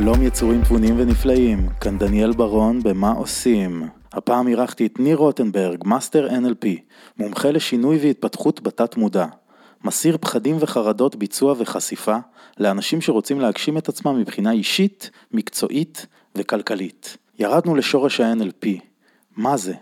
שלום יצורים תבונים ונפלאים, כאן דניאל ברון במה עושים. הפעם אירחתי את ניר רוטנברג, מאסטר NLP, מומחה לשינוי והתפתחות בתת מודע. מסיר פחדים וחרדות ביצוע וחשיפה לאנשים שרוצים להגשים את עצמם מבחינה אישית, מקצועית וכלכלית. ירדנו לשורש ה-NLP. מה זה?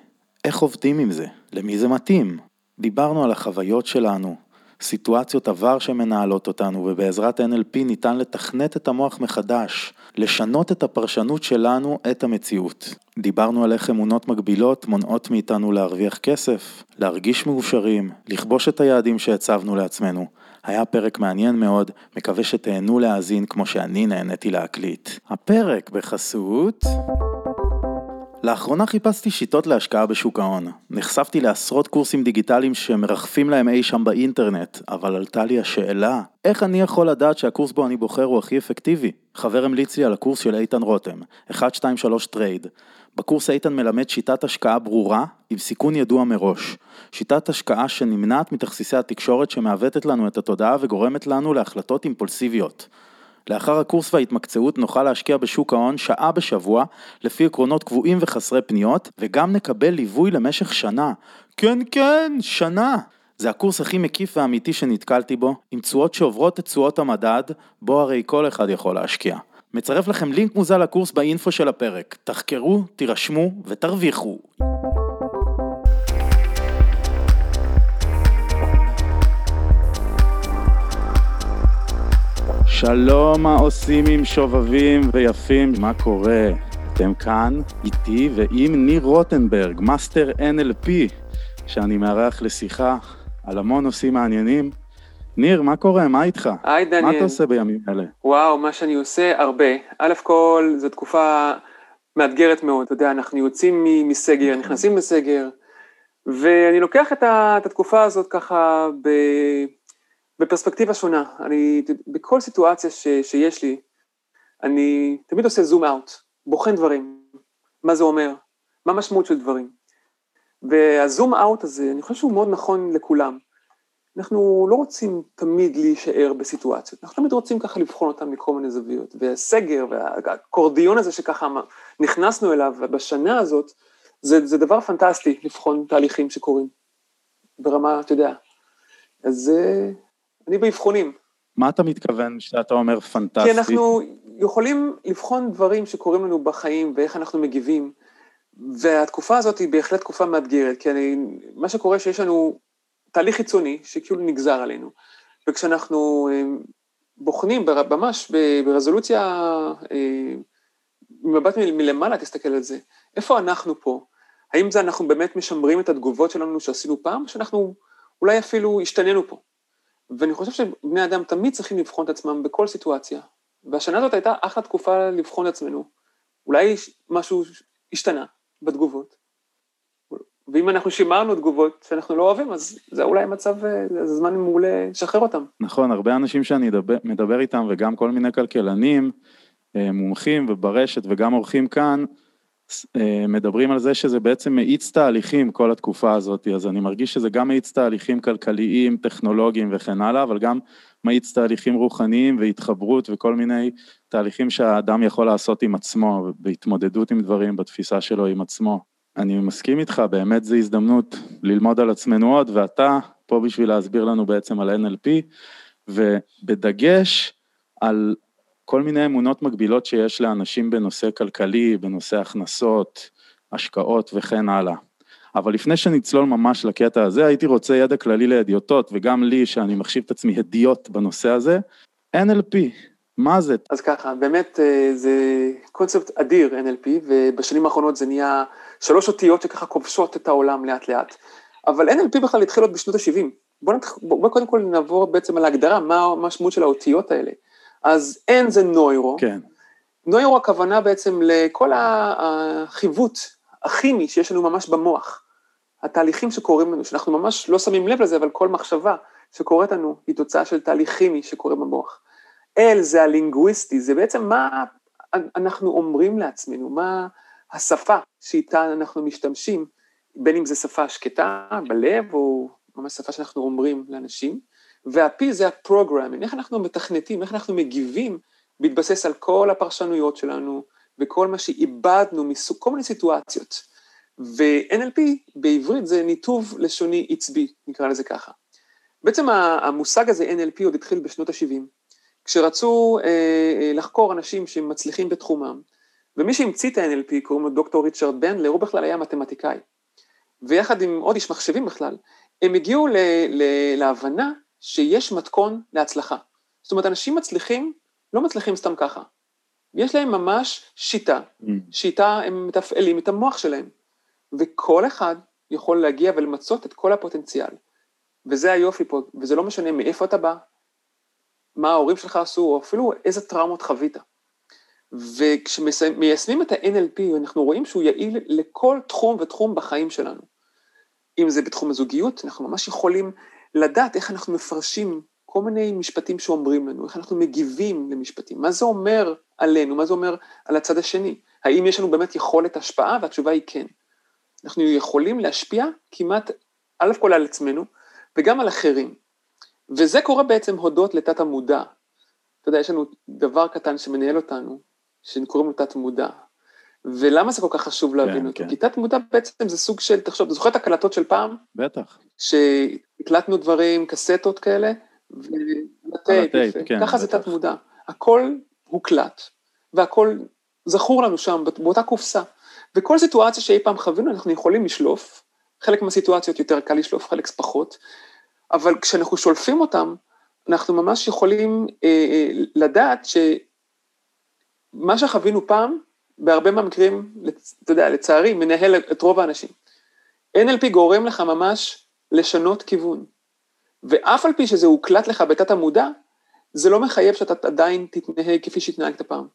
איך עובדים עם זה? למי זה מתאים? דיברנו על החוויות שלנו, סיטואציות עבר שמנהלות אותנו, ובעזרת NLP ניתן לתכנת את המוח מחדש, לשנות את הפרשנות שלנו את המציאות. דיברנו על איך אמונות מגבילות מונעות מאיתנו להרוויח כסף, להרגיש מאושרים, לכבוש את היעדים שהצבנו לעצמנו. היה פרק מעניין מאוד, מקווה שתהנו להאזין כמו שאני נהניתי להקליט. הפרק בחסות... לאחרונה חיפשתי שיטות להשקעה בשוק ההון. נחשפתי לעשרות קורסים דיגיטליים שמרחפים להם אי שם באינטרנט, אבל עלתה לי השאלה, איך אני יכול לדעת שהקורס בו אני בוחר הוא הכי אפקטיבי? חבר המליץ לי על הקורס של איתן רותם, 123 Trade. בקורס איתן מלמד שיטת השקעה ברורה, עם סיכון ידוע מראש. שיטת השקעה שנמנעת מתכסיסי התקשורת שמעוותת לנו את התודעה וגורמת לנו להחלטות אימפולסיביות. לאחר הקורס וההתמקצעות נוכל להשקיע בשוק ההון שעה בשבוע, לפי עקרונות קבועים וחסרי פניות, וגם נקבל ליווי למשך שנה. כן כן, שנה! זה הקורס הכי מקיף ואמיתי שנתקלתי בו, עם תשואות שעוברות את תשואות המדד, בו הרי כל אחד יכול להשקיע. מצרף לכם לינק מוזל לקורס באינפו של הפרק. תחקרו, תירשמו ותרוויחו. שלום מה עושים עם שובבים ויפים, מה קורה? אתם כאן איתי ועם ניר רוטנברג, מאסטר NLP, שאני מארח לשיחה על המון נושאים מעניינים. ניר, מה קורה? מה איתך? היי דניאל. מה אתה עושה בימים אלה? וואו, מה שאני עושה הרבה. א' כל, זו תקופה מאתגרת מאוד. אתה יודע, אנחנו יוצאים מסגר, נכנסים לסגר, ואני לוקח את, התקופה הזאת ככה ב... בפרספקטיבה שונה. אני, בכל סיטואציה ש, שיש לי, אני תמיד עושה זום אאוט, בוחן דברים, מה זה אומר, מה המשמעות של דברים. והזום אאוט הזה, אני חושב שהוא מאוד נכון לכולם. אנחנו לא רוצים תמיד להישאר בסיטואציות, אנחנו תמיד רוצים ככה לבחון אותם מכל מיני זוויות. והסגר והקורדיון הזה שככה נכנסנו אליו בשנה הזאת, זה, זה דבר פנטסטי לבחון תהליכים שקורים ברמה, אתה יודע. אז אני באבחונים. מה אתה מתכוון כשאתה אומר פנטסטי? כי אנחנו יכולים לבחון דברים שקורים לנו בחיים ואיך אנחנו מגיבים, והתקופה הזאת היא בהחלט תקופה מאתגרת, כי אני, מה שקורה שיש לנו תהליך חיצוני שכאילו נגזר עלינו, וכשאנחנו אה, בוחנים ממש ברזולוציה, אה, ממבט מלמעלה תסתכל על זה, איפה אנחנו פה? האם זה אנחנו באמת משמרים את התגובות שלנו שעשינו פעם, או שאנחנו אולי אפילו השתננו פה? ואני חושב שבני אדם תמיד צריכים לבחון את עצמם בכל סיטואציה. והשנה הזאת הייתה אחלה תקופה לבחון את עצמנו. אולי משהו השתנה בתגובות. ואם אנחנו שימרנו תגובות שאנחנו לא אוהבים, אז זה אולי מצב, זה זמן מעולה לשחרר אותם. נכון, הרבה אנשים שאני מדבר, מדבר איתם, וגם כל מיני כלכלנים, אה, מומחים וברשת וגם אורחים כאן, אה, מדברים על זה שזה בעצם מאיץ תהליכים כל התקופה הזאת, אז אני מרגיש שזה גם מאיץ תהליכים כלכליים, טכנולוגיים וכן הלאה, אבל גם מאיץ תהליכים רוחניים והתחברות וכל מיני תהליכים שהאדם יכול לעשות עם עצמו, בהתמודדות עם דברים, בתפיסה שלו עם עצמו. אני מסכים איתך, באמת זו הזדמנות ללמוד על עצמנו עוד, ואתה פה בשביל להסביר לנו בעצם על NLP, ובדגש על כל מיני אמונות מגבילות שיש לאנשים בנושא כלכלי, בנושא הכנסות, השקעות וכן הלאה. אבל לפני שנצלול ממש לקטע הזה, הייתי רוצה ידע כללי להדיוטות, וגם לי, שאני מחשיב את עצמי הדיוט בנושא הזה, NLP, מה זה? אז ככה, באמת אה, זה קונספט אדיר NLP, ובשנים האחרונות זה נהיה שלוש אותיות שככה כובשות את העולם לאט לאט. אבל NLP בכלל התחיל עוד בשנות ה-70. בואו בוא, בוא קודם כל נעבור בעצם על ההגדרה, מה המשמעות של האותיות האלה. אז N זה נוירו. כן. נוירו הכוונה בעצם לכל החיווט הכימי שיש לנו ממש במוח. התהליכים שקורים לנו, שאנחנו ממש לא שמים לב לזה, אבל כל מחשבה שקורית לנו היא תוצאה של תהליך כימי שקורה במוח. L זה הלינגוויסטי, זה בעצם מה אנחנו אומרים לעצמנו, מה השפה שאיתה אנחנו משתמשים, בין אם זו שפה שקטה בלב, או ממש שפה שאנחנו אומרים לאנשים. וה-P זה ה-Programming, איך אנחנו מתכנתים, איך אנחנו מגיבים בהתבסס על כל הפרשנויות שלנו וכל מה שאיבדנו מסוג כל מיני סיטואציות. ו-NLP בעברית זה ניתוב לשוני עצבי, נקרא לזה ככה. בעצם המושג הזה, NLP, עוד התחיל בשנות ה-70, כשרצו אה, אה, לחקור אנשים שמצליחים בתחומם, ומי שהמציא את ה-NLP, קוראים לו דוקטור ריצ'רד בנדלר, הוא בכלל היה מתמטיקאי. ויחד עם עוד איש מחשבים בכלל, הם הגיעו ל- ל- להבנה שיש מתכון להצלחה. זאת אומרת, אנשים מצליחים, לא מצליחים סתם ככה. יש להם ממש שיטה, mm. שיטה הם מתפעלים את המוח שלהם, וכל אחד יכול להגיע ולמצות את כל הפוטנציאל. וזה היופי פה, וזה לא משנה מאיפה אתה בא, מה ההורים שלך עשו, או אפילו איזה טראומות חווית. וכשמיישמים את ה-NLP, אנחנו רואים שהוא יעיל לכל תחום ותחום בחיים שלנו. אם זה בתחום הזוגיות, אנחנו ממש יכולים לדעת איך אנחנו מפרשים כל מיני משפטים שאומרים לנו, איך אנחנו מגיבים למשפטים, מה זה אומר עלינו, מה זה אומר על הצד השני, האם יש לנו באמת יכולת השפעה, והתשובה היא כן. אנחנו יכולים להשפיע כמעט, א' כל על עצמנו, וגם על אחרים. וזה קורה בעצם הודות לתת המודע. אתה יודע, יש לנו דבר קטן שמנהל אותנו, שקוראים לו תת מודע. ולמה זה כל כך חשוב להבין כן, אותו? כן. כי תת מודע בעצם זה סוג של, תחשוב, אתה זוכר את הקלטות של פעם? בטח. שהקלטנו דברים, קסטות כאלה, ולטייפ, כן, ככה בטח. זה תת מודע. הכל הוקלט, והכל זכור לנו שם, באותה קופסה. וכל סיטואציה שאי פעם חווינו, אנחנו יכולים לשלוף, חלק מהסיטואציות יותר קל לשלוף, חלק פחות, אבל כשאנחנו שולפים אותם, אנחנו ממש יכולים אה, אה, לדעת שמה שחווינו פעם, בהרבה מהמקרים, אתה יודע, לצערי, מנהל את רוב האנשים. NLP גורם לך ממש לשנות כיוון. ואף על פי שזה הוקלט לך בתת המודע, זה לא מחייב שאתה עדיין תתנהג כפי שהתנהגת פעם.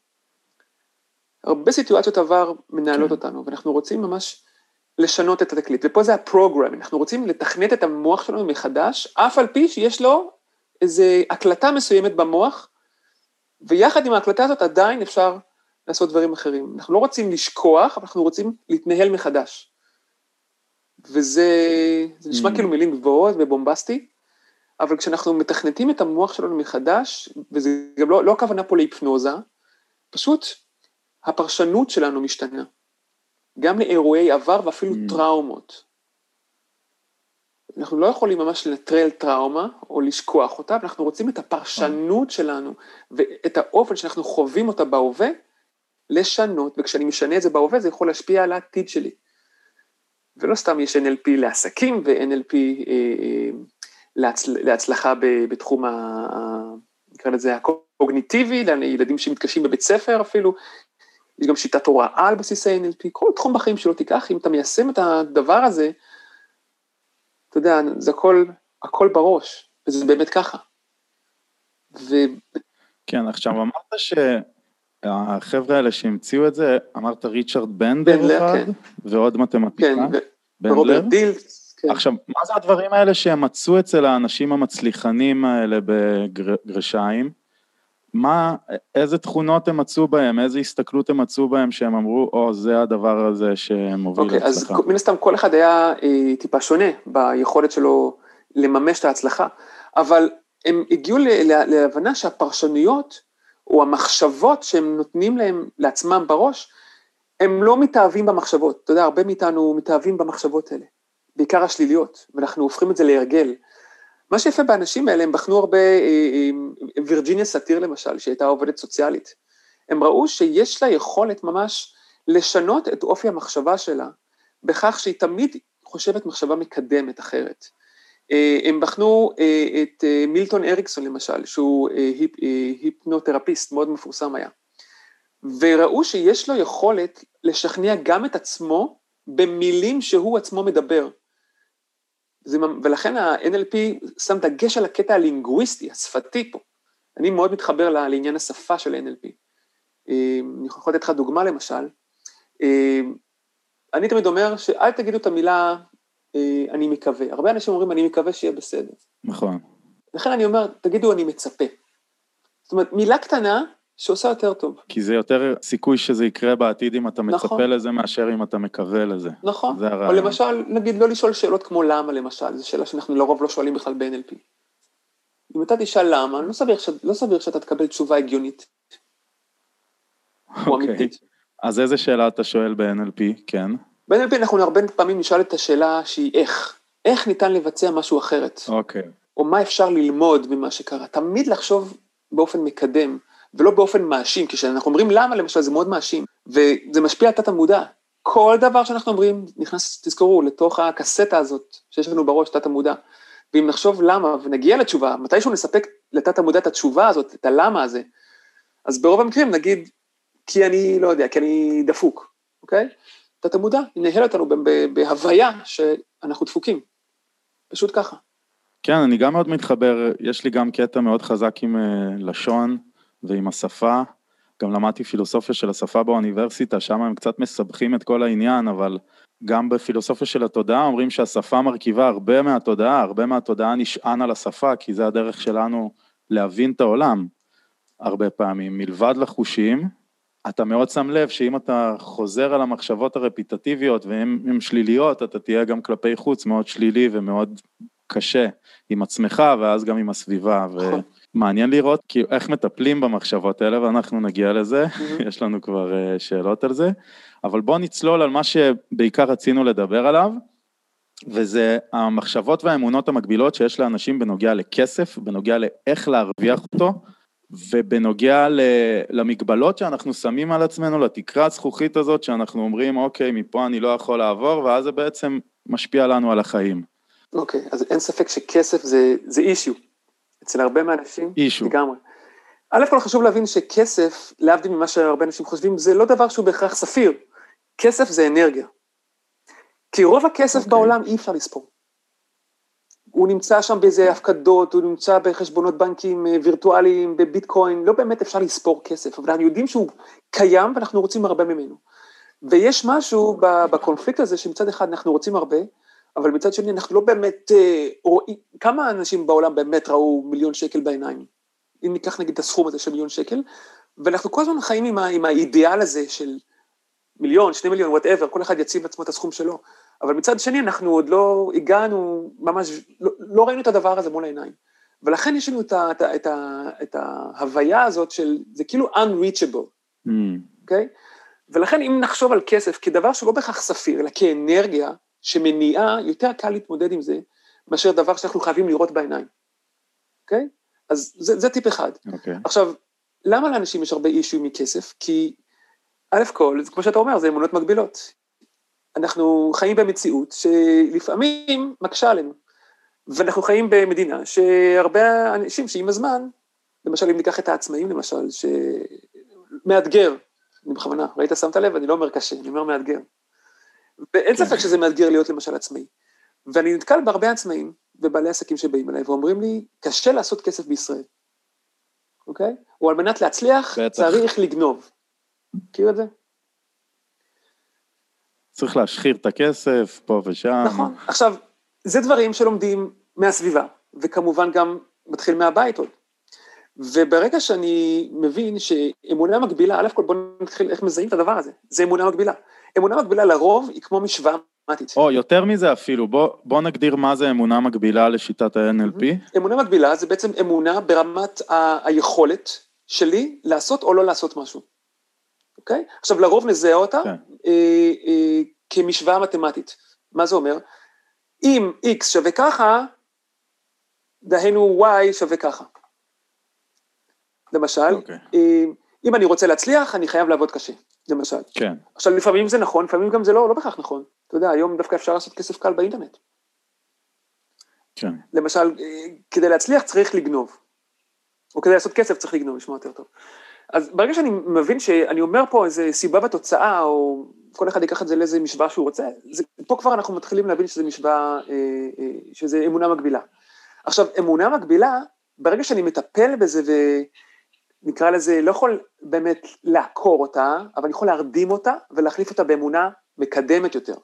הרבה סיטואציות עבר מנהלות כן. אותנו, ואנחנו רוצים ממש לשנות את התקליט, ופה זה הפרוגרם, אנחנו רוצים לתכנת את המוח שלנו מחדש, אף על פי שיש לו איזו הקלטה מסוימת במוח, ויחד עם ההקלטה הזאת עדיין אפשר לעשות דברים אחרים. אנחנו לא רוצים לשכוח, אבל אנחנו רוצים להתנהל מחדש. וזה זה נשמע mm. כאילו מילים גבוהות ובומבסטי, אבל כשאנחנו מתכנתים את המוח שלנו מחדש, וזה גם לא, לא הכוונה פה להיפנוזה, פשוט הפרשנות שלנו משתנה. גם לאירועי עבר ואפילו mm. טראומות. אנחנו לא יכולים ממש לנטרל טראומה או לשכוח אותה, אבל אנחנו רוצים את הפרשנות mm. שלנו ואת האופן שאנחנו חווים אותה בהווה, לשנות, וכשאני משנה את זה בהווה זה יכול להשפיע על העתיד שלי. ולא סתם יש NLP לעסקים ו-NLP אה, אה, להצל, להצלחה ב, בתחום, ה, נקרא לזה הקוגניטיבי, לילדים שמתקשים בבית ספר אפילו, יש גם שיטת הוראה על בסיס ה-NLP, כל תחום בחיים שלא תיקח, אם אתה מיישם את הדבר הזה, אתה יודע, זה הכל, הכל בראש, וזה באמת ככה. ו... כן, עכשיו אמרת שהחבר'ה האלה שהמציאו את זה, אמרת ריצ'רד בנדלר אחד, כן. ועוד מתמטיקה. כן, בנדלר. דילס. כן. עכשיו, מה זה הדברים האלה שהם מצאו אצל האנשים המצליחנים האלה בגרשיים? מה, איזה תכונות הם מצאו בהם, איזה הסתכלות הם מצאו בהם שהם אמרו, או, oh, זה הדבר הזה שמוביל okay, להצלחה. אוקיי, אז מן הסתם כל אחד היה אה, טיפה שונה ביכולת שלו לממש את ההצלחה, אבל הם הגיעו להבנה שהפרשנויות, או המחשבות שהם נותנים להם, לעצמם בראש, הם לא מתאהבים במחשבות. אתה יודע, הרבה מאיתנו מתאהבים במחשבות האלה, בעיקר השליליות, ואנחנו הופכים את זה להרגל. מה שיפה באנשים האלה, הם בחנו הרבה, אה, אה, וירג'יניה סאטיר למשל, שהייתה עובדת סוציאלית, הם ראו שיש לה יכולת ממש לשנות את אופי המחשבה שלה, בכך שהיא תמיד חושבת מחשבה מקדמת אחרת. אה, הם בחנו את מילטון אריקסון למשל, שהוא היפ, היפנותרפיסט, מאוד מפורסם היה, וראו שיש לו יכולת לשכנע גם את עצמו במילים שהוא עצמו מדבר. זה, ולכן ה-NLP שם דגש על הקטע הלינגוויסטי, השפתי פה. אני מאוד מתחבר לעניין השפה של NLP. אה, אני יכול לתת לך דוגמה למשל. אה, אני תמיד אומר שאל תגידו את המילה אה, אני מקווה. הרבה אנשים אומרים אני מקווה שיהיה בסדר. נכון. לכן אני אומר, תגידו אני מצפה. זאת אומרת, מילה קטנה שעושה יותר טוב. כי זה יותר סיכוי שזה יקרה בעתיד אם אתה מצפה נכון. לזה מאשר אם אתה מקווה לזה. נכון, או למשל, נגיד לא לשאול שאלות כמו למה למשל, זו שאלה שאנחנו לרוב לא שואלים בכלל ב-NLP. אם אתה תשאל למה, לא סביר, ש... לא סביר שאתה תקבל תשובה הגיונית. אוקיי. אמיתית. אז איזה שאלה אתה שואל ב-NLP? כן. ב-NLP אנחנו הרבה פעמים נשאל את השאלה שהיא איך. איך ניתן לבצע משהו אחרת? אוקיי. או מה אפשר ללמוד ממה שקרה. תמיד לחשוב באופן מקדם, ולא באופן מאשים, כי כשאנחנו אומרים למה למשל זה מאוד מאשים, וזה משפיע על תת המודע. כל דבר שאנחנו אומרים נכנס, תזכרו, לתוך הקסטה הזאת שיש לנו בראש, תת המודע. ואם נחשוב למה ונגיע לתשובה, מתישהו נספק לתת המודע את התשובה הזאת, את הלמה הזה, אז ברוב המקרים נגיד, כי אני, לא יודע, כי אני דפוק, אוקיי? תת המודע ינהל אותנו בהוויה שאנחנו דפוקים. פשוט ככה. כן, אני גם מאוד מתחבר, יש לי גם קטע מאוד חזק עם uh, לשון ועם השפה. גם למדתי פילוסופיה של השפה באוניברסיטה, שם הם קצת מסבכים את כל העניין, אבל גם בפילוסופיה של התודעה אומרים שהשפה מרכיבה הרבה מהתודעה, הרבה מהתודעה נשען על השפה, כי זה הדרך שלנו להבין את העולם הרבה פעמים. מלבד לחושים, אתה מאוד שם לב שאם אתה חוזר על המחשבות הרפיטטיביות והן שליליות, אתה תהיה גם כלפי חוץ מאוד שלילי ומאוד קשה עם עצמך ואז גם עם הסביבה. נכון. ומעניין לראות כאילו איך מטפלים במחשבות האלה ואנחנו נגיע לזה, יש לנו כבר אה, שאלות על זה, אבל בוא נצלול על מה שבעיקר רצינו לדבר עליו, וזה המחשבות והאמונות המקבילות שיש לאנשים בנוגע לכסף, בנוגע לאיך להרוויח אותו, ובנוגע למגבלות שאנחנו שמים על עצמנו, לתקרה הזכוכית הזאת, שאנחנו אומרים, אוקיי, מפה אני לא יכול לעבור, ואז זה בעצם משפיע לנו על החיים. אוקיי, אז אין ספק שכסף זה, זה אישיו, אצל הרבה מהאנשים. אישיו. לגמרי. א' כל חשוב להבין שכסף, להבדיל ממה שהרבה אנשים חושבים, זה לא דבר שהוא בהכרח ספיר. כסף זה אנרגיה. כי רוב הכסף okay. אוקיי. בעולם אי אפשר לספור. הוא נמצא שם באיזה הפקדות, הוא נמצא בחשבונות בנקים אה, וירטואליים, בביטקוין, לא באמת אפשר לספור כסף, אבל אנחנו יודעים שהוא קיים ואנחנו רוצים הרבה ממנו. ויש משהו בקונפליקט הזה שמצד אחד אנחנו רוצים הרבה, אבל מצד שני אנחנו לא באמת אה, רואים, כמה אנשים בעולם באמת ראו מיליון שקל בעיניים? אם ניקח נגיד את הסכום הזה של מיליון שקל, ואנחנו כל הזמן חיים עם, ה, עם האידיאל הזה של מיליון, שני מיליון, whatever, כל אחד יציב לעצמו את הסכום שלו. אבל מצד שני אנחנו עוד לא הגענו, ממש, לא, לא ראינו את הדבר הזה מול העיניים. ולכן יש לנו את, ה, את, ה, את, ה, את ההוויה הזאת של, זה כאילו unreachable, Mm. אוקיי? Okay? ולכן אם נחשוב על כסף כדבר שלא בהכרח ספיר, אלא כאנרגיה שמניעה, יותר קל להתמודד עם זה, מאשר דבר שאנחנו חייבים לראות בעיניים, אוקיי? Okay? אז זה, זה טיפ אחד. אוקיי. עכשיו, למה לאנשים יש הרבה אישיו מכסף? כי א' כל, כמו שאתה אומר, זה אמונות מגבילות. אנחנו חיים במציאות שלפעמים מקשה עלינו. ואנחנו חיים במדינה שהרבה אנשים שעם הזמן, למשל אם ניקח את העצמאים למשל, שמאתגר, אני בכוונה, ראית, שמת לב, אני לא אומר קשה, אני אומר מאתגר. ואין כן. ספק שזה מאתגר להיות למשל עצמאי. ואני נתקל בהרבה עצמאים ובעלי עסקים שבאים אליי ואומרים לי, קשה לעשות כסף בישראל, אוקיי? או על מנת להצליח בטח. צריך לגנוב. מכיר את זה? צריך להשחיר את הכסף פה ושם. נכון. עכשיו, זה דברים שלומדים מהסביבה, וכמובן גם מתחיל מהבית עוד. וברגע שאני מבין שאמונה מקבילה, א' כל בוא נתחיל איך מזהים את הדבר הזה, זה אמונה מקבילה. אמונה מקבילה לרוב היא כמו משוואה מתמטית. או יותר מזה אפילו, בוא, בוא נגדיר מה זה אמונה מקבילה לשיטת ה-NLP. אמונה מקבילה זה בעצם אמונה ברמת ה- היכולת שלי לעשות או לא לעשות משהו. אוקיי? עכשיו לרוב נזהה אותה כן. אה, אה, כמשוואה מתמטית. מה זה אומר? אם x שווה ככה, דהיינו y שווה ככה. למשל, אוקיי. אה, אם אני רוצה להצליח, אני חייב לעבוד קשה, למשל. כן, עכשיו, לפעמים זה נכון, לפעמים גם זה לא, לא בהכרח נכון. אתה יודע, היום דווקא אפשר לעשות כסף קל באינטרנט. כן. למשל, אה, כדי להצליח צריך לגנוב. או כדי לעשות כסף צריך לגנוב, לשמוע יותר טוב. אז ברגע שאני מבין שאני אומר פה איזה סיבה בתוצאה, או כל אחד ייקח את זה לאיזה משוואה שהוא רוצה, זה, פה כבר אנחנו מתחילים להבין שזה משוואה, אה, אה, שזה אמונה מקבילה. עכשיו, אמונה מקבילה, ברגע שאני מטפל בזה ונקרא לזה, לא יכול באמת לעקור אותה, אבל אני יכול להרדים אותה ולהחליף אותה באמונה מקדמת יותר.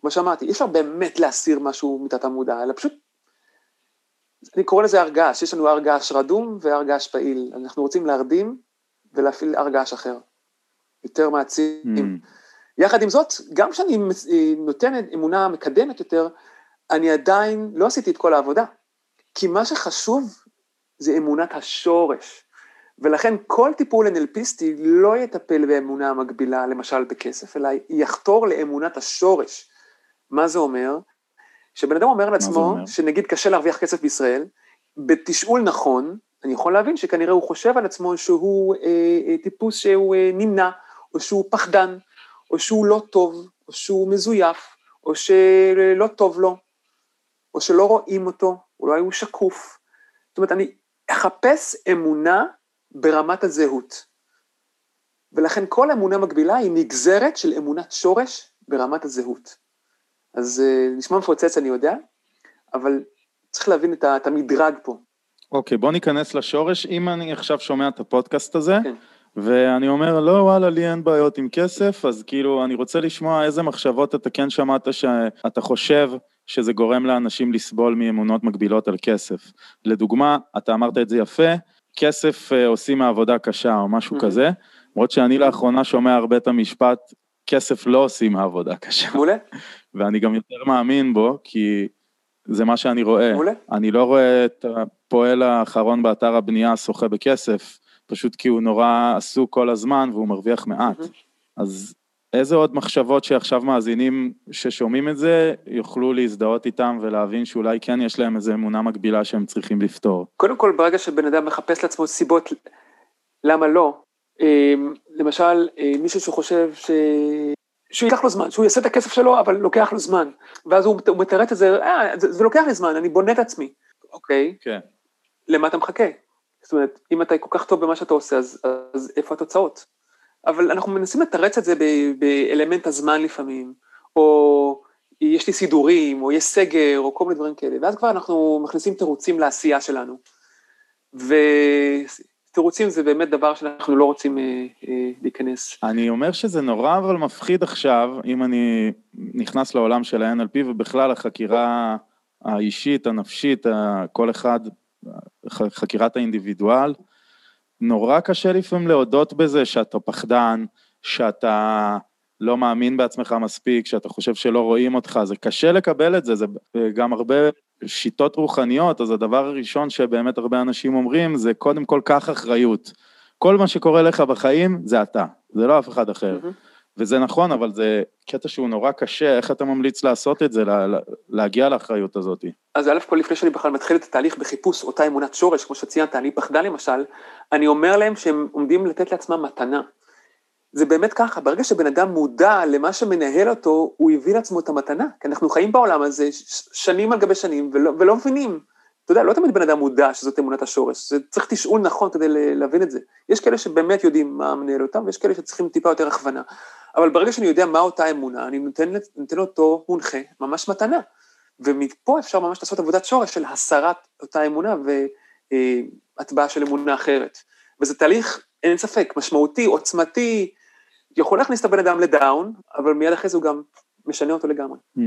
כמו שאמרתי, אי אפשר באמת להסיר משהו מתת המודע, אלא פשוט, אני קורא לזה הר געש, יש לנו הר געש רדום והר געש פעיל, אנחנו רוצים להרדים ולהפעיל הר געש אחר, יותר מעצים. Mm. יחד עם זאת, גם כשאני נותן אמונה מקדמת יותר, אני עדיין לא עשיתי את כל העבודה. כי מה שחשוב זה אמונת השורש. ולכן כל טיפול NLPיסטי לא יטפל באמונה המקבילה, למשל בכסף, אלא יחתור לאמונת השורש. מה זה אומר? שבן אדם אומר לעצמו, שנגיד קשה להרוויח כסף בישראל, בתשאול נכון, אני יכול להבין שכנראה הוא חושב על עצמו שהוא אה, אה, טיפוס שהוא אה, נמנע, או שהוא פחדן, או שהוא לא טוב, או שהוא מזויף, או שלא טוב לו, או שלא רואים אותו, אולי הוא שקוף. זאת אומרת, אני אחפש אמונה ברמת הזהות. ולכן כל אמונה מקבילה היא נגזרת של אמונת שורש ברמת הזהות. אז נשמע מפוצץ, אני יודע, אבל צריך להבין את המדרג פה. אוקיי, okay, בוא ניכנס לשורש. אם אני עכשיו שומע את הפודקאסט הזה, כן. ואני אומר, לא, וואלה, לי אין בעיות עם כסף, אז כאילו, אני רוצה לשמוע איזה מחשבות אתה כן שמעת שאתה חושב שזה גורם לאנשים לסבול מאמונות מקבילות על כסף. לדוגמה, אתה אמרת את זה יפה, כסף אה, עושים מעבודה קשה או משהו mm-hmm. כזה, למרות שאני לאחרונה שומע הרבה את המשפט, כסף לא עושים מעבודה קשה. מעולה. ואני גם יותר מאמין בו, כי זה מה שאני רואה. מעולה. אני לא רואה את הפועל האחרון באתר הבנייה שוחה בכסף, פשוט כי הוא נורא עסוק כל הזמן והוא מרוויח מעט. Mm-hmm. אז איזה עוד מחשבות שעכשיו מאזינים ששומעים את זה, יוכלו להזדהות איתם ולהבין שאולי כן יש להם איזו אמונה מקבילה שהם צריכים לפתור? קודם כל, ברגע שבן אדם מחפש לעצמו סיבות למה לא, אמ, למשל, אה, מישהו שחושב שהוא ייקח לו זמן, שהוא יעשה את הכסף שלו, אבל לוקח לו זמן. ואז הוא, הוא מתרץ את זה, אה, זה, זה לוקח לי זמן, אני בונה את עצמי. אוקיי. כן. למה אתה מחכה? זאת אומרת, אם אתה כל כך טוב במה שאתה עושה, אז, אז איפה התוצאות? אבל אנחנו מנסים לתרץ את זה באלמנט הזמן לפעמים, או יש לי סידורים, או יש סגר, או כל מיני דברים כאלה, ואז כבר אנחנו מכניסים תירוצים לעשייה שלנו. ותירוצים זה באמת דבר שאנחנו לא רוצים אה, אה, להיכנס. אני אומר שזה נורא אבל מפחיד עכשיו, אם אני נכנס לעולם של ה-NLP ובכלל החקירה האישית, הנפשית, כל אחד, חקירת האינדיבידואל, נורא קשה לפעמים להודות בזה שאתה פחדן, שאתה לא מאמין בעצמך מספיק, שאתה חושב שלא רואים אותך, זה קשה לקבל את זה, זה גם הרבה שיטות רוחניות, אז הדבר הראשון שבאמת הרבה אנשים אומרים זה קודם כל קח אחריות. כל מה שקורה לך בחיים זה אתה, זה לא אף אחד אחר. Mm-hmm. וזה נכון, אבל זה קטע שהוא נורא קשה, איך אתה ממליץ לעשות את זה, לה, להגיע לאחריות הזאת? אז א' כל לפני שאני בכלל מתחיל את התהליך בחיפוש אותה אמונת שורש, כמו שציינת, אני פחדן למשל, אני אומר להם שהם עומדים לתת לעצמם מתנה. זה באמת ככה, ברגע שבן אדם מודע למה שמנהל אותו, הוא הביא לעצמו את המתנה, כי אנחנו חיים בעולם הזה שנים על גבי שנים ולא, ולא מבינים. אתה יודע, לא תמיד בן אדם מודע שזאת אמונת השורש, זה צריך תשאול נכון כדי להבין את זה. יש כאלה שבאמת יודעים מה מנהל אותם, ויש כאלה שצריכים טיפה יותר הכוונה. אבל ברגע שאני יודע מה אותה אמונה, אני נותן, נותן לאותו מונחה ממש מתנה. ומפה אפשר ממש לעשות עבודת שורש של הסרת אותה אמונה והטבעה של אמונה אחרת. וזה תהליך, אין ספק, משמעותי, עוצמתי, יכול להכניס את הבן אדם לדאון, אבל מיד אחרי זה הוא גם משנה אותו לגמרי. Mm.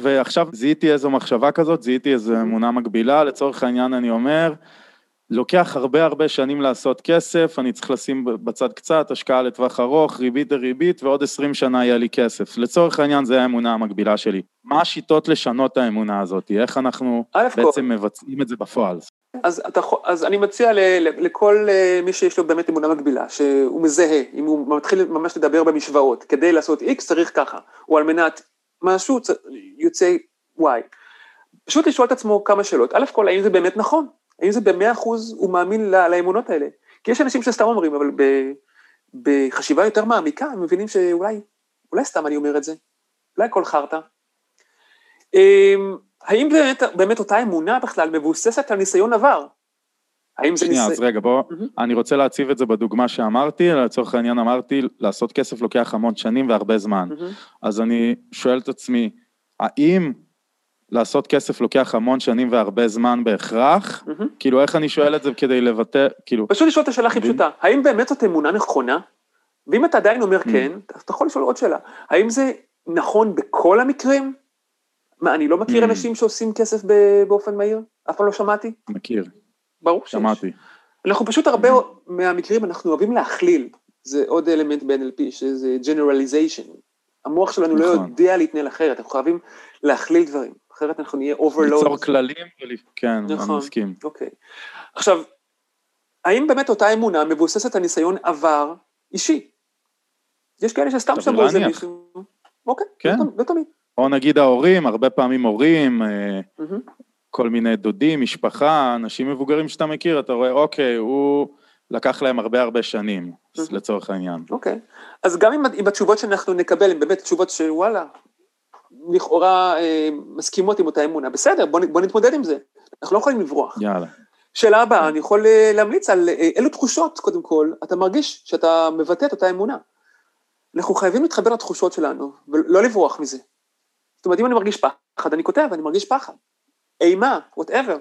ועכשיו זיהיתי איזו מחשבה כזאת, זיהיתי איזו אמונה מקבילה, לצורך העניין אני אומר, לוקח הרבה הרבה שנים לעשות כסף, אני צריך לשים בצד קצת, השקעה לטווח ארוך, ריבית דריבית, ועוד עשרים שנה יהיה לי כסף. לצורך העניין זה האמונה המקבילה שלי. מה השיטות לשנות האמונה הזאת? איך אנחנו בעצם כל. מבצעים את זה בפועל? אז, אתה, אז אני מציע ל, ל, לכל אה, מי שיש לו באמת אמונה מקבילה, שהוא מזהה, אם הוא מתחיל ממש לדבר במשוואות, כדי לעשות X צריך ככה, או על מנת משהו יוצא Y. פשוט לשאול את עצמו כמה שאלות. א' כל, האם זה באמת נכון? האם זה במאה אחוז הוא מאמין לאמונות האלה? כי יש אנשים שסתם אומרים, אבל בחשיבה יותר מעמיקה, הם מבינים שאולי, אולי סתם אני אומר את זה, אולי הכל חרטא. האם באמת, באמת אותה אמונה בכלל מבוססת על ניסיון עבר? האם זה ניסיון... שנייה, אז רגע, בוא, mm-hmm. אני רוצה להציב את זה בדוגמה שאמרתי, לצורך העניין אמרתי, לעשות כסף לוקח המון שנים והרבה זמן. Mm-hmm. אז אני שואל את עצמי, האם לעשות כסף לוקח המון שנים והרבה זמן בהכרח, mm-hmm. כאילו איך אני שואל את זה כדי לבטא, כאילו... פשוט לשאול את השאלה הכי פשוטה, האם באמת זאת אמונה נכונה? ואם אתה עדיין אומר mm-hmm. כן, אתה יכול לשאול עוד שאלה, האם זה נכון בכל המקרים? מה, אני לא מכיר mm-hmm. אנשים שעושים כסף באופן מהיר? אף פעם לא שמעתי? מכיר. ברור שיש. שמעתי. אנחנו פשוט הרבה mm-hmm. מהמקרים, אנחנו אוהבים להכליל, זה עוד אלמנט ב-NLP, שזה generalization. המוח שלנו לא נכון. לא יודע להתנהל אחרת, אנחנו חייבים להכליל דברים. אחרת אנחנו נהיה overload. ליצור כללים, כן, נכון, אני מסכים. אוקיי. עכשיו, האם באמת אותה אמונה מבוססת על ניסיון עבר אישי? יש כאלה שסתם שמעו איזה. מישהו. אוקיי, כן. לא תמיד- לא תמיד. או נגיד ההורים, הרבה פעמים הורים, מהמם. כל מיני דודים, משפחה, אנשים מבוגרים שאתה מכיר, אתה רואה, אוקיי, הוא לקח להם הרבה הרבה שנים, Mhm. לצורך העניין. אוקיי. אז גם אם, אם התשובות שאנחנו נקבל הן באמת תשובות שוואלה, לכאורה אה, מסכימות עם אותה אמונה, בסדר, בוא, בוא נתמודד עם זה. אנחנו לא יכולים לברוח. יאללה. שאלה הבאה, אני יכול אה, להמליץ על אילו תחושות, קודם כל, אתה מרגיש שאתה מבטא את אותה אמונה. אנחנו חייבים להתחבר לתחושות שלנו, ולא לברוח מזה. זאת אומרת, אם אני מרגיש פחד, אני כותב, אני מרגיש פחד. אימה, whatever.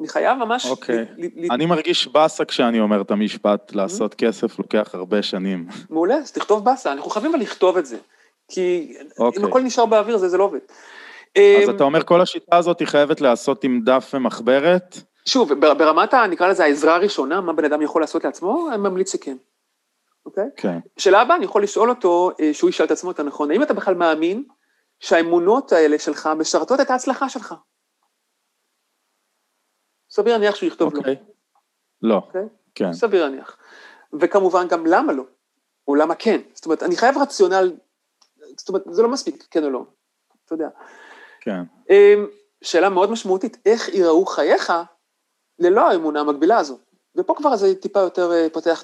אני חייב ממש... אוקיי. ל- אני מרגיש באסה כשאני אומר את המשפט, לעשות כסף לוקח הרבה שנים. מעולה, אז תכתוב באסה, אנחנו חייבים אבל לכתוב את זה. כי אוקיי. אם הכל נשאר באוויר, זה, זה לא עובד. אז אמ, אתה אומר כל השיטה הזאת היא חייבת להיעשות עם דף ומחברת? שוב, בר- ברמת, נקרא לזה העזרה הראשונה, מה בן אדם יכול לעשות לעצמו, אני ממליץ שכן. אוקיי? כן. שאלה הבאה, אני יכול לשאול אותו, אה, שהוא ישאל את עצמו את הנכון, האם אתה בכלל מאמין שהאמונות האלה שלך משרתות את ההצלחה שלך? סביר להניח שהוא יכתוב לא. אוקיי. לא, אוקיי? כן. סביר להניח. וכמובן גם למה לא, או למה כן. זאת אומרת, אני חייב רציונל, זאת אומרת, זה לא מספיק, כן או לא. אתה יודע. כן. אמ, שאלה מאוד משמעותית, איך ייראו חייך ללא האמונה המקבילה הזו? ופה כבר זה טיפה יותר אה, פותח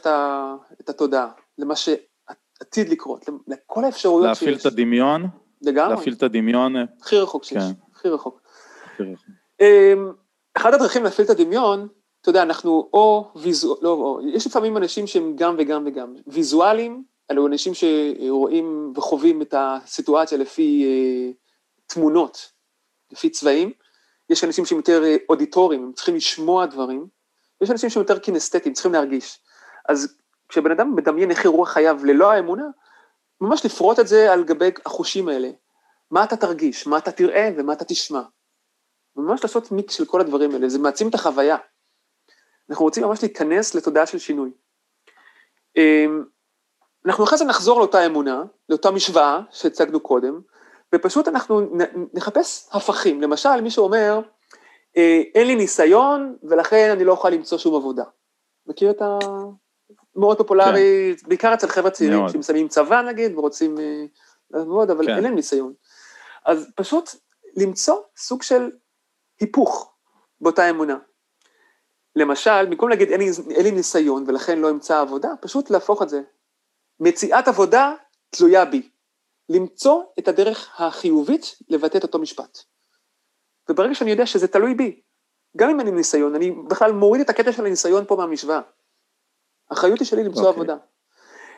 את התודעה, למה שעתיד לקרות, לכל האפשרויות להפעיל שיש. את הדמיון, לגמרי, להפעיל את הדמיון. הכי רחוק שיש, כן. הכי רחוק. אמ, אחד הדרכים להפעיל את הדמיון, אתה יודע, אנחנו או ויזואל, לא, או, יש לפעמים אנשים שהם גם וגם וגם. ויזואלים, אלו אנשים שרואים וחווים את הסיטואציה לפי אה, תמונות, לפי צבעים. יש אנשים שהם יותר אה, אודיטוריים, הם צריכים לשמוע דברים. יש אנשים שהם יותר קינסתטיים, צריכים להרגיש. אז כשבן אדם מדמיין איך יראו חייו ללא האמונה, ממש לפרוט את זה על גבי החושים האלה. מה אתה תרגיש, מה אתה תראה ומה אתה תשמע. ממש לעשות מיקס של כל הדברים האלה, זה מעצים את החוויה. אנחנו רוצים ממש להיכנס לתודעה של שינוי. אמ, אנחנו אחרי זה נחזור לאותה אמונה, לאותה משוואה שהצגנו קודם, ופשוט אנחנו נחפש הפכים. למשל, מי שאומר, אה, אין לי ניסיון ולכן אני לא אוכל למצוא שום עבודה. מכיר את ה... מאוד פופולרי, כן. בעיקר אצל חבר'ה צעירים מאוד. שמסיימים צבא נגיד ורוצים אה, לעבוד, אבל כן. אין להם ניסיון. אז פשוט למצוא סוג של היפוך באותה אמונה. למשל, במקום להגיד אין לי, אין לי ניסיון ולכן לא אמצא עבודה, פשוט להפוך את זה. מציאת עבודה תלויה בי. למצוא את הדרך החיובית לבטא את אותו משפט. וברגע שאני יודע שזה תלוי בי, גם אם אין לי ניסיון, אני בכלל מוריד את הקטע של הניסיון פה מהמשוואה. האחריות היא שלי למצוא אוקיי. עבודה.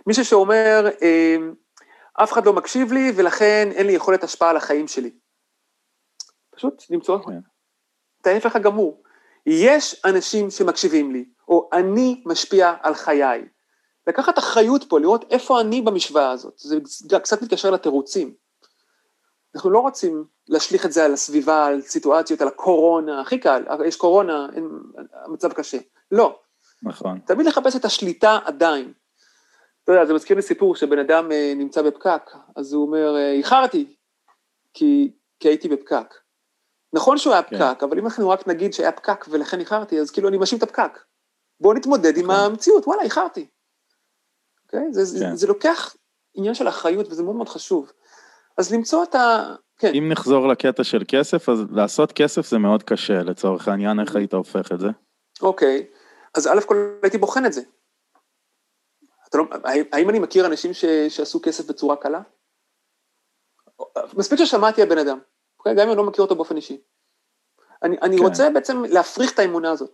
מישהו שאומר, אה, אף אחד לא מקשיב לי ולכן אין לי יכולת השפעה על החיים שלי. פשוט למצוא כן. את ההפך הגמור. יש אנשים שמקשיבים לי, או אני משפיע על חיי. לקחת אחריות פה, לראות איפה אני במשוואה הזאת, זה קצת מתקשר לתירוצים. אנחנו לא רוצים להשליך את זה על הסביבה, על סיטואציות, על הקורונה, הכי קל, יש קורונה, אין, המצב קשה. לא, נכון. תמיד לחפש את השליטה עדיין. אתה יודע, זה מזכיר לי סיפור שבן אדם אה, נמצא בפקק, אז הוא אומר, אה, איחרתי, כי, כי הייתי בפקק. נכון שהוא היה כן. פקק, אבל אם אנחנו רק נגיד שהיה פקק ולכן איחרתי, אז כאילו אני מאשים את הפקק. בואו נתמודד עם נכון. המציאות, וואלה, איחרתי. אוקיי? זה, זה, כן. זה לוקח עניין של אחריות, וזה מאוד מאוד חשוב. אז למצוא את ה... כן, אם נחזור לקטע של כסף, אז לעשות כסף זה מאוד קשה, לצורך העניין, איך היית הופך את זה? אוקיי. אז א' כל הייתי בוחן את זה. לא, האם, אני מכיר אנשים ש, שעשו כסף בצורה קלה? מספיק ששמעתי הבן אדם, אוקיי? גם אם אני לא מכיר אותו באופן אישי. אני, אני כן. רוצה בעצם להפריך את האמונה הזאת.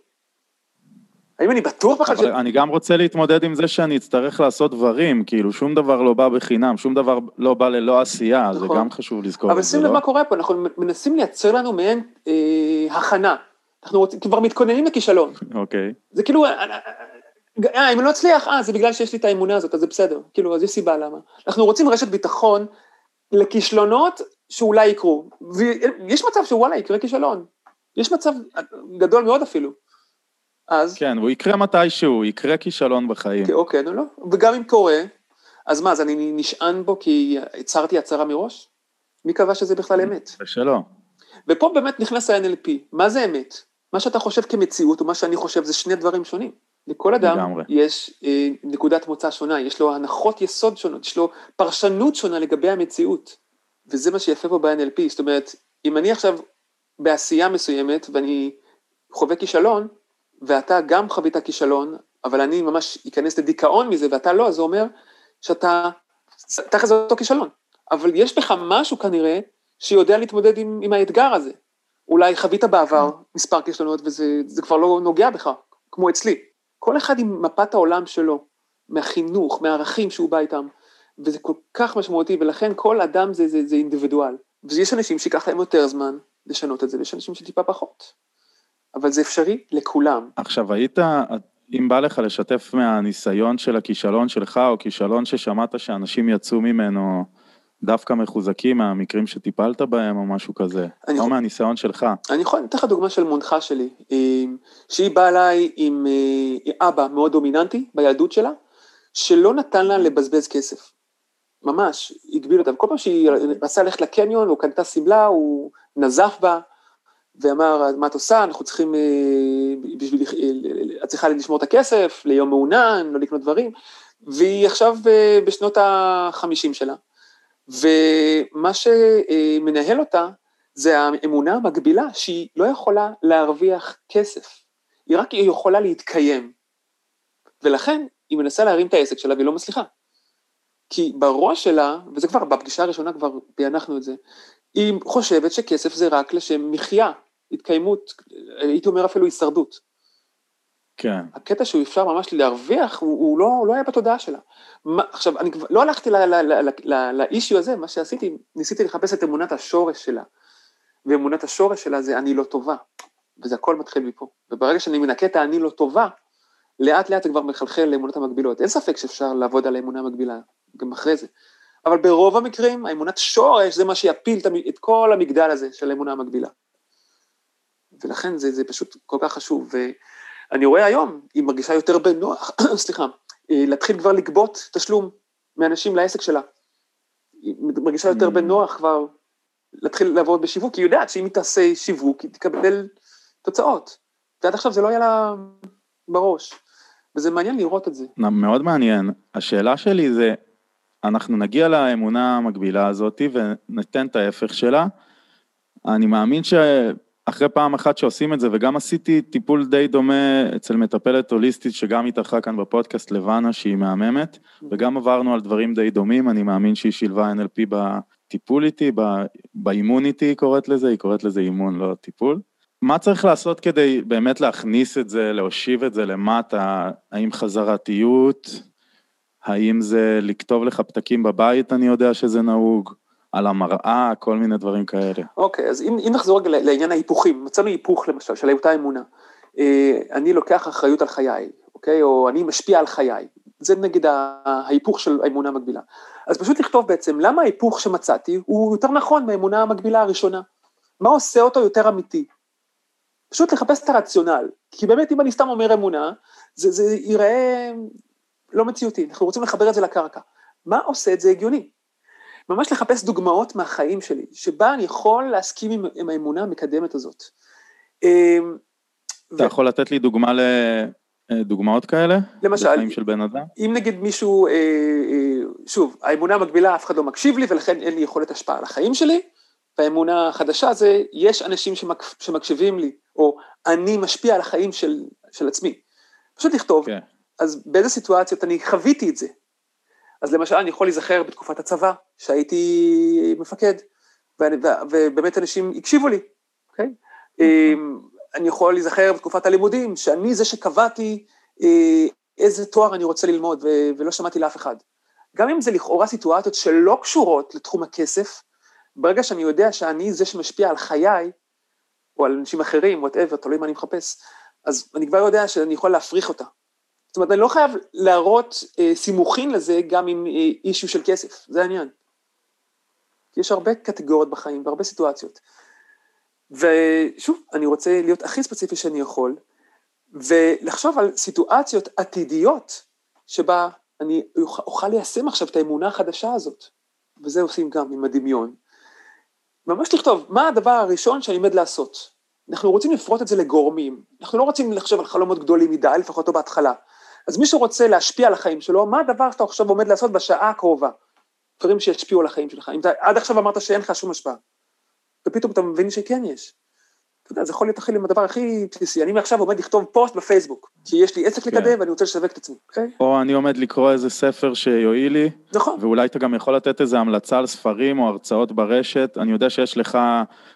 האם אני בטוח בכלל ש... אני גם רוצה להתמודד עם זה שאני אצטרך לעשות דברים, כאילו שום דבר לא בא בחינם, שום דבר לא בא ללא עשייה, זה נכון. גם חשוב לזכור אבל זה, שים לב לא? מה קורה פה, אנחנו מנסים לייצר לנו מעין אה, הכנה. אנחנו רוצים, כבר מתכוננים לכישלון. אוקיי, זה כאילו, אה, אה, אה, אם אני לא אצליח, אה, זה בגלל שיש לי את האמונה הזאת, אז זה בסדר. כאילו, אז יש סיבה למה. אנחנו רוצים רשת ביטחון לכישלונות שאולי יקרו. ויש מצב שוואלה, יקרה כישלון. יש מצב גדול מאוד אפילו. אז, כן, הוא יקרה מתישהו, יקרה כישלון בחיים. כן, אוקיי, נו, לא. וגם אם קורה, אז מה, אז אני נשען בו כי הצהרתי הצהרה מראש? מי קבע שזה בכלל אמת? ושלא. ופה באמת נכנס ה-NLP. מה זה אמת? מה שאתה חושב כמציאות ומה שאני חושב זה שני דברים שונים. לכל אדם לגמרי. יש אה, נקודת מוצא שונה, יש לו הנחות יסוד שונות, יש לו פרשנות שונה לגבי המציאות. וזה מה שיפה פה ב-NLP, זאת אומרת, אם אני עכשיו בעשייה מסוימת ואני חווה כישלון, ואתה גם חווית כישלון, אבל אני ממש אכנס לדיכאון מזה ואתה לא, זה אומר שאתה, תכף זה אותו כישלון. אבל יש בך משהו כנראה שיודע להתמודד עם, עם האתגר הזה. אולי חווית בעבר מספר כישלונות וזה כבר לא נוגע בך, כמו אצלי. כל אחד עם מפת העולם שלו, מהחינוך, מהערכים שהוא בא איתם, וזה כל כך משמעותי, ולכן כל אדם זה, זה, זה אינדיבידואל. ויש אנשים שיקח להם יותר זמן לשנות את זה, ויש אנשים שטיפה פחות. אבל זה אפשרי לכולם. עכשיו היית, אם בא לך לשתף מהניסיון של הכישלון שלך, או כישלון ששמעת שאנשים יצאו ממנו דווקא מחוזקים מהמקרים שטיפלת בהם, או משהו כזה, או יכול- מהניסיון שלך. אני יכול לתת לך דוגמה של מונחה שלי, שהיא באה אליי עם אה, אבא מאוד דומיננטי בילדות שלה, שלא נתן לה לבזבז כסף. ממש, הגביל אותה. כל פעם שהיא רצה ללכת לקניון, או קנתה שמלה, הוא נזף בה, ואמר, מה את עושה? אנחנו צריכים, אה, בשביל, אה, את צריכה לשמור את הכסף, ליום מעונן, לא לקנות דברים, והיא עכשיו בשנות החמישים שלה. ומה שמנהל אותה, זה האמונה המקבילה שהיא לא יכולה להרוויח כסף, היא רק יכולה להתקיים. ולכן היא מנסה להרים את העסק שלה והיא לא מצליחה. כי בראש שלה, וזה כבר בפגישה הראשונה כבר פענחנו את זה, היא חושבת שכסף זה רק לשם מחיה, התקיימות, הייתי אומר אפילו הישרדות. כן. הקטע שהוא אפשר ממש להרוויח, הוא, הוא לא, הוא לא היה בתודעה שלה. מה, עכשיו, אני כבר לא הלכתי לאישיו הזה, מה שעשיתי, ניסיתי לחפש את אמונת השורש שלה. ואמונת השורש שלה זה אני לא טובה, וזה הכל מתחיל מפה. וברגע שאני מנקה את האני לא טובה, לאט לאט זה כבר מחלחל לאמונות המקבילות. אין ספק שאפשר לעבוד על האמונה המקבילה, גם אחרי זה. אבל ברוב המקרים, האמונת שורש זה מה שיפיל את כל המגדל הזה של האמונה המקבילה. ולכן זה, זה פשוט כל כך חשוב. ואני רואה היום, היא מרגישה יותר בנוח, סליחה, להתחיל כבר לגבות תשלום מאנשים לעסק שלה. היא מרגישה יותר Mm. בנוח כבר להתחיל לעבוד בשיווק, כי היא יודעת שאם היא תעשה שיווק, היא תקבל תוצאות. ועד עכשיו זה לא היה לה בראש. וזה מעניין לראות את זה. מאוד מעניין. השאלה שלי זה, אנחנו נגיע לאמונה המקבילה הזאת וניתן את ההפך שלה. אני מאמין שאחרי פעם אחת שעושים את זה, וגם עשיתי טיפול די דומה אצל מטפלת הוליסטית שגם התארחה כאן בפודקאסט לבנה שהיא מהממת, וגם עברנו על דברים די דומים, אני מאמין שהיא שילבה NLP בטיפול איתי, באימון איתי היא קוראת לזה, היא קוראת לזה אימון, לא טיפול. מה צריך לעשות כדי באמת להכניס את זה, להושיב את זה למטה? האם חזרתיות? האם זה לכתוב לך פתקים בבית, אני יודע שזה נהוג? על המראה, כל מיני דברים כאלה. אוקיי, אז אם, אם נחזור רגע לעניין ההיפוכים, מצאנו היפוך למשל של אותה אמונה. אה, אני לוקח אחריות על חיי, אוקיי? או אני משפיע על חיי. זה נגיד ההיפוך של האמונה המקבילה. אז פשוט לכתוב בעצם למה ההיפוך שמצאתי הוא יותר נכון מהאמונה המקבילה הראשונה. מה עושה אותו יותר אמיתי? פשוט לחפש את הרציונל. כי באמת אם אני סתם אומר אמונה, זה, זה ייראה לא מציאותי, אנחנו רוצים לחבר את זה לקרקע. מה עושה את זה הגיוני? ממש לחפש דוגמאות מהחיים שלי, שבה אני יכול להסכים עם, עם האמונה המקדמת הזאת. אמ, אתה יכול לתת לי דוגמה לדוגמאות כאלה? למשל, בחיים של בן אדם? אם נגיד מישהו, אה, אה, שוב, האמונה המקבילה, אף אחד לא מקשיב לי ולכן אין לי יכולת השפעה על החיים שלי, והאמונה החדשה זה, יש אנשים שמק, שמקשיבים לי, או אני משפיע על החיים של, של עצמי. פשוט לכתוב, כן. אז באיזה סיטואציות אני חוויתי את זה. אז למשל, אני יכול להיזכר בתקופת הצבא, שהייתי מפקד, ובאמת אנשים הקשיבו לי, אוקיי? אמ, אני יכול להיזכר בתקופת הלימודים, שאני זה שקבעתי אה, איזה תואר אני רוצה ללמוד, ולא שמעתי לאף אחד. גם אם זה לכאורה סיטואציות שלא קשורות לתחום הכסף, ברגע שאני יודע שאני זה שמשפיע על חיי, או על אנשים אחרים, וואטאבר, תלוי מה אני מחפש, אז אני כבר יודע שאני יכול להפריך אותה. זאת אומרת, אני לא חייב להראות אה, סימוכין לזה גם עם אה, אישיו של כסף, זה העניין. כי יש הרבה קטגוריות בחיים והרבה סיטואציות. ושוב, אני רוצה להיות הכי ספציפי שאני יכול, ולחשוב על סיטואציות עתידיות, שבה אני אוכל, ליישם עכשיו את האמונה החדשה הזאת, וזה עושים גם עם הדמיון. ממש לכתוב, מה הדבר הראשון שאני עומד לעשות? אנחנו רוצים לפרוט את זה לגורמים, אנחנו לא רוצים לחשוב על חלומות גדולים מדי, לפחות לא בהתחלה. אז מי שרוצה להשפיע על החיים שלו, מה הדבר שאתה עכשיו עומד לעשות בשעה הקרובה? דברים שישפיעו על החיים שלך. אם אתה עד עכשיו אמרת שאין לך שום השפעה, ופתאום אתה מבין שכן יש. אתה יודע, זה יכול להתחיל עם הדבר הכי בסיסי. אני מעכשיו עומד לכתוב פוסט בפייסבוק, כי יש לי עסק כן. לקדם ואני רוצה לשווק את עצמי, אוקיי? או אני עומד לקרוא איזה ספר שיועיל לי, נכון. ואולי אתה גם יכול לתת איזה המלצה על ספרים או הרצאות ברשת. אני יודע שיש לך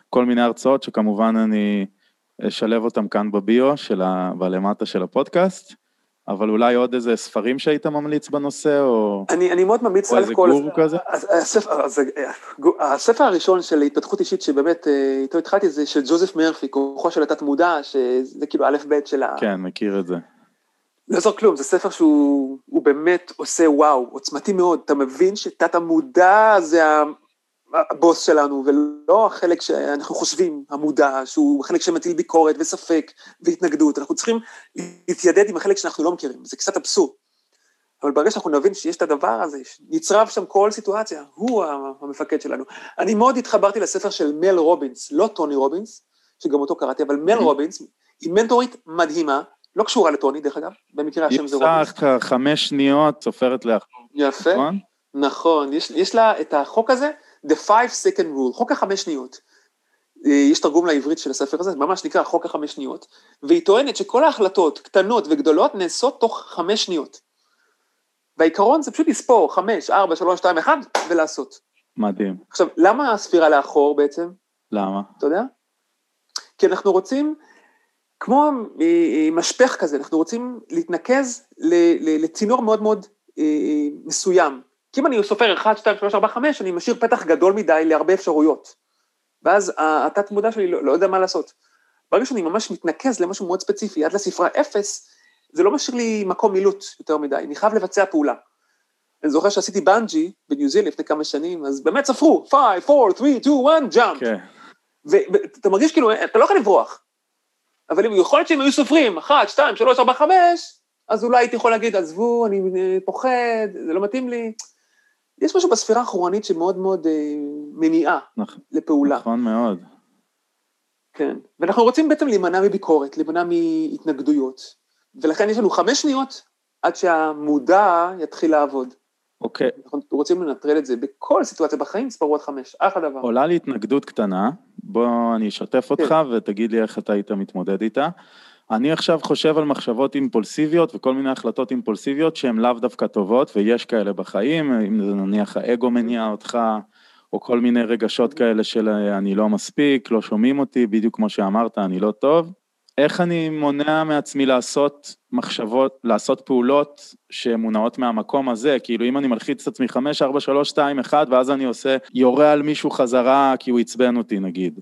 כל מיני הרצאות שכמובן אני אשלב אותם כאן בביו של ה... בלמטה של הפודקאסט, אבל אולי עוד איזה ספרים שהיית ממליץ בנושא, או, אני, אני מאוד ממליץ או על איזה כל... גורו כזה? אז הספר, אז, אה, הספר הראשון של התפתחות אישית שבאמת אה, איתו התחלתי זה של ג'וזף מרפי, כוחו של התת מודע, שזה כאילו א' ב' של ה... כן, מכיר את זה. לא יעזור כלום, זה ספר שהוא הוא באמת עושה וואו, עוצמתי מאוד, אתה מבין שתת המודע זה הבוס שלנו, ולא החלק שאנחנו חושבים, המודע, שהוא חלק שמטיל ביקורת וספק והתנגדות, אנחנו צריכים להתיידד עם החלק שאנחנו לא מכירים, זה קצת אבסורד. אבל ברגע שאנחנו נבין שיש את הדבר הזה, נצרב שם כל סיטואציה, הוא המפקד שלנו. אני מאוד התחברתי לספר של מל רובינס, לא טוני רובינס, שגם אותו קראתי, אבל מל רובינס, היא מנטורית מדהימה, לא קשורה לטוני דרך אגב, במקרה השם זה רובינס. עושה חמש שניות, סופרת לאחור, יפה, נכון? נכון, יש, יש לה את החוק הזה, The Five Second Rule, חוק החמש שניות. אה, יש תרגום לעברית של הספר הזה, זה ממש נקרא חוק החמש שניות, והיא טוענת שכל ההחלטות, קטנות וגדולות, נעשות תוך חמש שניות. והעיקרון זה פשוט לספור חמש, ארבע, שלוש, שתיים, אחד, ולעשות. מדהים. עכשיו, למה הספירה לאחור בעצם? למה? אתה יודע? כי אנחנו רוצים, כמו אה, אה, משפך כזה, אנחנו רוצים להתנקז לצינור מאוד מאוד מסוים. כי אם אני סופר 1, 2, 3, 4, 5, אני משאיר פתח גדול מדי להרבה אפשרויות. ואז התת מודע שלי לא, לא יודע מה לעשות. ברגע שאני ממש מתנקז למשהו מאוד ספציפי, עד לספרה 0, זה לא משאיר לי מקום מילוט יותר מדי, אני חייב לבצע פעולה. אני זוכר שעשיתי בנג'י בניו זילנד לפני כמה שנים, אז באמת ספרו, 5, 4, 3, 2, 1, jump. כן. ואתה מרגיש כאילו, אתה לא יכול לברוח. אבל אם יכול להיות שהם היו סופרים, 1, 2, 3, 4, 5, אז אולי הייתי יכול להגיד, עזבו, אני אה, פוחד, זה לא מתאים לי. יש משהו בספירה האחורנית שמאוד מאוד אה, מניעה נכון. לפעולה. נכון מאוד. כן. ואנחנו רוצים בעצם להימנע מביקורת, להימנע מהתנגדויות. ולכן יש לנו חמש שניות עד שהמודע יתחיל לעבוד. אוקיי. אנחנו רוצים לנטרל את זה בכל סיטואציה בחיים, ספרו עד חמש, אחלה דבר. עולה לי התנגדות קטנה, בוא אני אשתף אותך כן. ותגיד לי איך אתה היית מתמודד איתה. אני עכשיו חושב על מחשבות אימפולסיביות וכל מיני החלטות אימפולסיביות שהן לאו דווקא טובות, ויש כאלה בחיים, אם זה נניח האגו מניע אותך, או כל מיני רגשות כאלה של אני לא מספיק, לא שומעים אותי, בדיוק כמו שאמרת, אני לא טוב. איך אני מונע מעצמי לעשות מחשבות, לעשות פעולות שמונעות מהמקום הזה, כאילו אם אני מלחיץ את עצמי 5, 4, 3, 2, 1, ואז אני עושה, יורה על מישהו חזרה כי הוא עצבן אותי נגיד.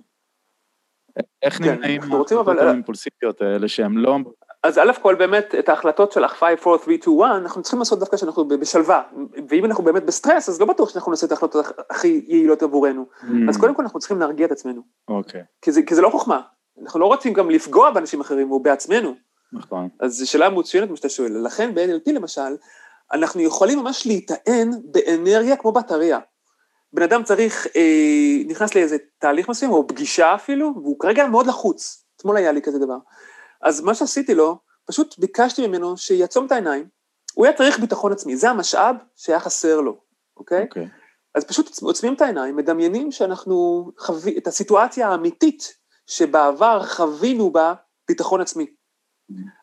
איך כן, נמנעים מההחלטות האימפולסיביות האלה שהם לא... אז א' כל באמת את ההחלטות של ה-5, 4, 3, 2, 1, אנחנו צריכים לעשות דווקא כשאנחנו בשלווה. ואם אנחנו באמת בסטרס, אז לא בטוח שאנחנו נעשה את ההחלטות הכי יעילות עבורנו. אז קודם כל אנחנו צריכים להרגיע את עצמנו. אוקיי, כי זה, כי זה לא חוכמה. אנחנו לא רוצים גם לפגוע באנשים אחרים או בעצמנו. נכון. אז זו שאלה מצוינת מה שאתה שואל. לכן ב-NLP למשל, אנחנו יכולים ממש להיטען באנרגיה כמו בטריה. בן אדם צריך, אה, נכנס לאיזה תהליך מסוים, או פגישה אפילו, והוא כרגע מאוד לחוץ. אתמול היה לי כזה דבר. אז מה שעשיתי לו, פשוט ביקשתי ממנו שיעצום את העיניים, הוא היה צריך ביטחון עצמי, זה המשאב שהיה חסר לו, אוקיי? אוקיי. אז פשוט עוצמים את העיניים, מדמיינים שאנחנו חווים את הסיטואציה האמיתית שבעבר חווינו בה ביטחון עצמי.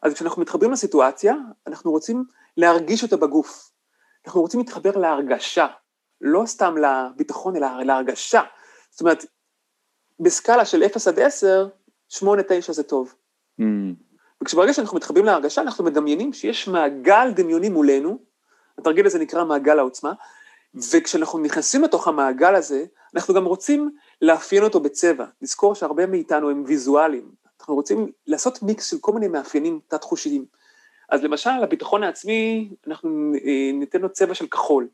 אז כשאנחנו מתחברים לסיטואציה, אנחנו רוצים להרגיש אותה בגוף. אנחנו רוצים להתחבר להרגשה, לא סתם לביטחון, אלא להרגשה. זאת אומרת, בסקאלה של 0 עד 10, 8-9 זה טוב. Mm, וכשברגע שאנחנו מתחברים להרגשה, אנחנו מדמיינים שיש מעגל דמיוני מולנו, התרגיל הזה נקרא מעגל העוצמה, וכשאנחנו נכנסים לתוך המעגל הזה, אנחנו גם רוצים לאפיין אותו בצבע. לזכור שהרבה מאיתנו הם ויזואליים. אנחנו רוצים לעשות מיקס של כל מיני מאפיינים תת-חושיים. אז למשל, הביטחון העצמי, אנחנו אה, ניתן לו צבע של כחול.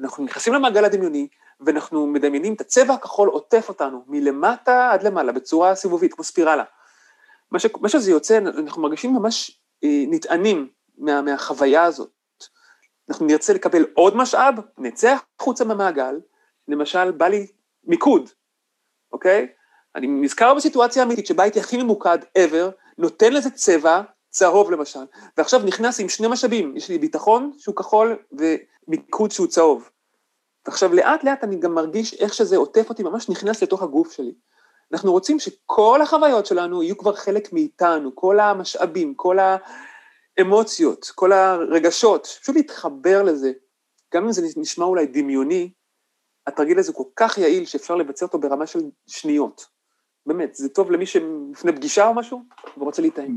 אנחנו נכנסים למעגל הדמיוני, ואנחנו מדמיינים את הצבע הכחול עוטף אותנו, מלמטה עד למעלה, בצורה סיבובית, כמו ספירלה. מה, ש, מה שזה יוצא, אנחנו מרגישים ממש אה, נטענים מה, מהחוויה הזאת. אנחנו נרצה לקבל עוד משאב, נצא החוצה מהמעגל, למשל, בא לי מיקוד, אוקיי? אני נזכר בסיטואציה אמיתית שבה הייתי הכי ממוקד ever, נותן לזה צבע, צהוב למשל, ועכשיו נכנס עם שני משאבים, יש לי ביטחון שהוא כחול ומיקוד שהוא צהוב. ועכשיו לאט לאט אני גם מרגיש איך שזה עוטף אותי, ממש נכנס לתוך הגוף שלי. אנחנו רוצים שכל החוויות שלנו יהיו כבר חלק מאיתנו, כל המשאבים, כל האמוציות, כל הרגשות, פשוט להתחבר לזה. גם אם זה נשמע אולי דמיוני, התרגיל הזה כל כך יעיל שאפשר לבצע אותו ברמה של שניות. באמת, זה טוב למי שלפני פגישה או משהו ורוצה להתאם.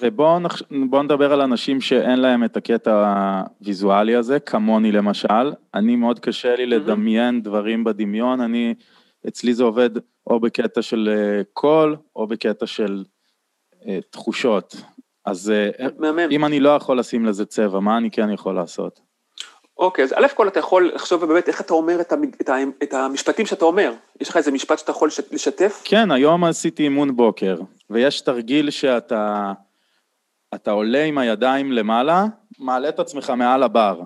ובואו נח... נדבר על אנשים שאין להם את הקטע הוויזואלי הזה, כמוני למשל. אני מאוד קשה לי לדמיין דברים בדמיון, אני, אצלי זה עובד או בקטע של אה, קול, או בקטע של uh, תחושות. אז uh, אם אני לא יכול לשים לזה צבע, מה אני כן יכול לעשות? אוקיי, אז א' כל אתה יכול לחשוב באמת איך אתה אומר את, המ, את, ה, את המשפטים שאתה אומר. יש לך איזה משפט שאתה יכול לשתף? כן, היום עשיתי אימון בוקר, ויש תרגיל שאתה אתה עולה עם הידיים למעלה, מעלה את עצמך מעל הבר,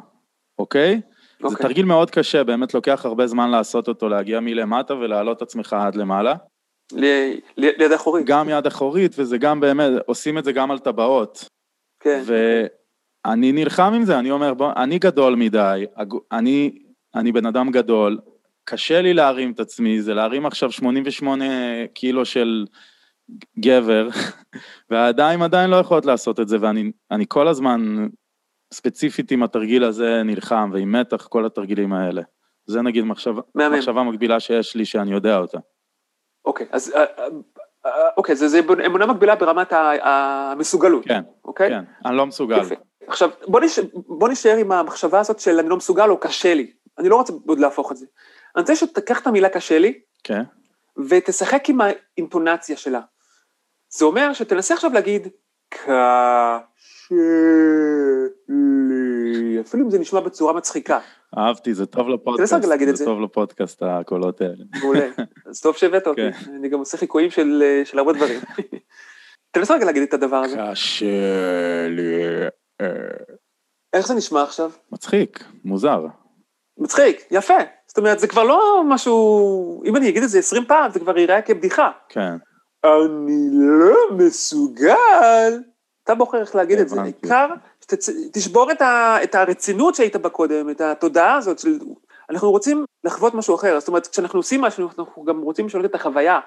אוקיי? אוקיי. זה תרגיל מאוד קשה, באמת לוקח הרבה זמן לעשות אותו, להגיע מלמטה ולהעלות את עצמך עד למעלה. ל- ליד אחורית. גם יד אחורית, וזה גם באמת, עושים את זה גם על טבעות. כן. ואני נלחם עם זה, אני אומר, בוא, אני גדול מדי, אני, אני בן אדם גדול, קשה לי להרים את עצמי, זה להרים עכשיו 88 קילו של גבר, והידיים עדיין לא יכולות לעשות את זה, ואני כל הזמן, ספציפית עם התרגיל הזה נלחם, ועם מתח, כל התרגילים האלה. זה נגיד מחשבה, מחשבה מקבילה שיש לי שאני יודע אותה. אוקיי, אז אה, אה, אה, אוקיי, זה, זה אמונה מקבילה ברמת המסוגלות. כן, אוקיי? כן, אני לא מסוגל. יפה. עכשיו, בוא, נש... בוא נשאר עם המחשבה הזאת של אני לא מסוגל או קשה לי. אני לא רוצה עוד להפוך את זה. אני רוצה שתקח את המילה קשה לי, כן. ותשחק עם האינטונציה שלה. זה אומר שתנסה עכשיו להגיד, קשה לי, אפילו אם זה נשמע בצורה מצחיקה. אהבתי, זה טוב לפודקאסט, זה. זה טוב לפודקאסט, הקולות האלה. מעולה, אז טוב שהבאת אותי, כן. אני גם עושה חיקויים של הרבה דברים. תנסה רגע להגיד את הדבר הזה. קשה לי. איך זה נשמע עכשיו? מצחיק, מוזר. מצחיק, יפה. זאת אומרת, זה כבר לא משהו, אם אני אגיד את זה עשרים פעם, זה כבר ייראה כבדיחה. כן. אני לא מסוגל. אתה בוחר איך להגיד את זה, העיקר שתשבור את, ה, את הרצינות שהיית בה קודם, את התודעה הזאת של... אנחנו רוצים לחוות משהו אחר, זאת אומרת, כשאנחנו עושים משהו, אנחנו גם רוצים לשנות את החוויה,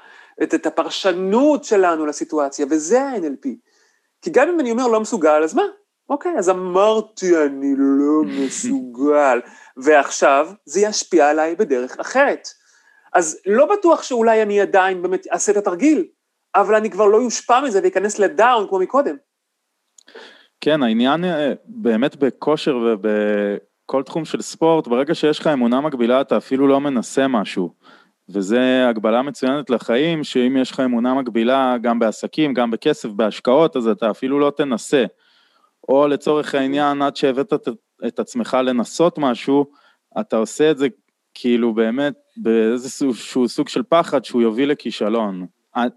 את, את הפרשנות שלנו לסיטואציה, וזה ה-NLP. כי גם אם אני אומר לא מסוגל, אז מה? אוקיי, אז אמרתי אני לא מסוגל, ועכשיו זה ישפיע עליי בדרך אחרת. אז לא בטוח שאולי אני עדיין באמת אעשה את התרגיל, אבל אני כבר לא יושפע מזה ואכנס לדאון כמו מקודם. כן, העניין אה, באמת בכושר ובכל תחום של ספורט, ברגע שיש לך אמונה מקבילה אתה אפילו לא מנסה משהו. וזה הגבלה מצוינת לחיים, שאם יש לך אמונה מקבילה גם בעסקים, גם בכסף, בהשקעות, אז אתה אפילו לא תנסה. או לצורך העניין, עד שהבאת את, את עצמך לנסות משהו, אתה עושה את זה כאילו באמת באיזשהו סוג של פחד שהוא יוביל לכישלון.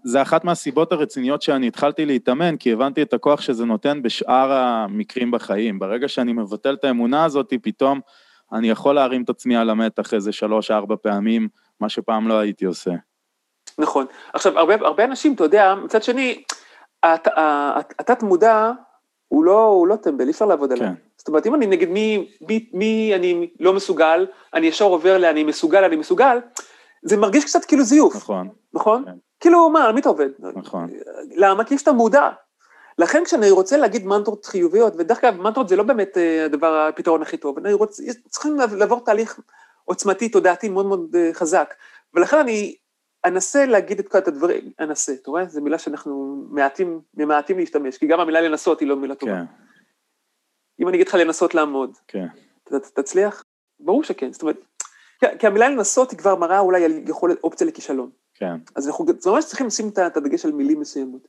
זה אחת מהסיבות הרציניות שאני התחלתי להתאמן, כי הבנתי את הכוח שזה נותן בשאר המקרים בחיים. ברגע שאני מבטל את האמונה הזאת, פתאום אני יכול להרים את עצמי על המתח איזה שלוש-ארבע פעמים, מה שפעם לא הייתי עושה. נכון. עכשיו, הרבה, הרבה אנשים, אתה יודע, מצד שני, התת מודע הוא לא, הוא לא טמבל, אי אפשר לעבוד עליו. כן. זאת אומרת, אם אני נגיד מי, מי, מי אני לא מסוגל, אני ישר עובר לאני מסוגל, אני מסוגל, זה מרגיש קצת כאילו זיוף. נכון. נכון? כן. כאילו, מה, על מי אתה עובד? נכון. למה? כי שאתה מודע. לכן כשאני רוצה להגיד מנטרות חיוביות, ודרך אגב, מנטרות זה לא באמת אה, הדבר, הפתרון הכי טוב, אני רוצה, צריכים לעבור תהליך עוצמתי, תודעתי מאוד מאוד אה, חזק. ולכן אני אנסה להגיד את כל את הדברים, אנסה, אתה רואה? זו מילה שאנחנו מעטים, ממעטים להשתמש, כי גם המילה לנסות היא לא מילה טובה. כן. אם אני אגיד לך לנסות לעמוד, כן. ת, תצליח? ברור שכן, זאת אומרת, כי המילה לנסות היא כבר מראה אולי על יכולת אופציה לכישלון. כן. אז אנחנו ממש צריכים לשים את הדגש על מילים מסוימות.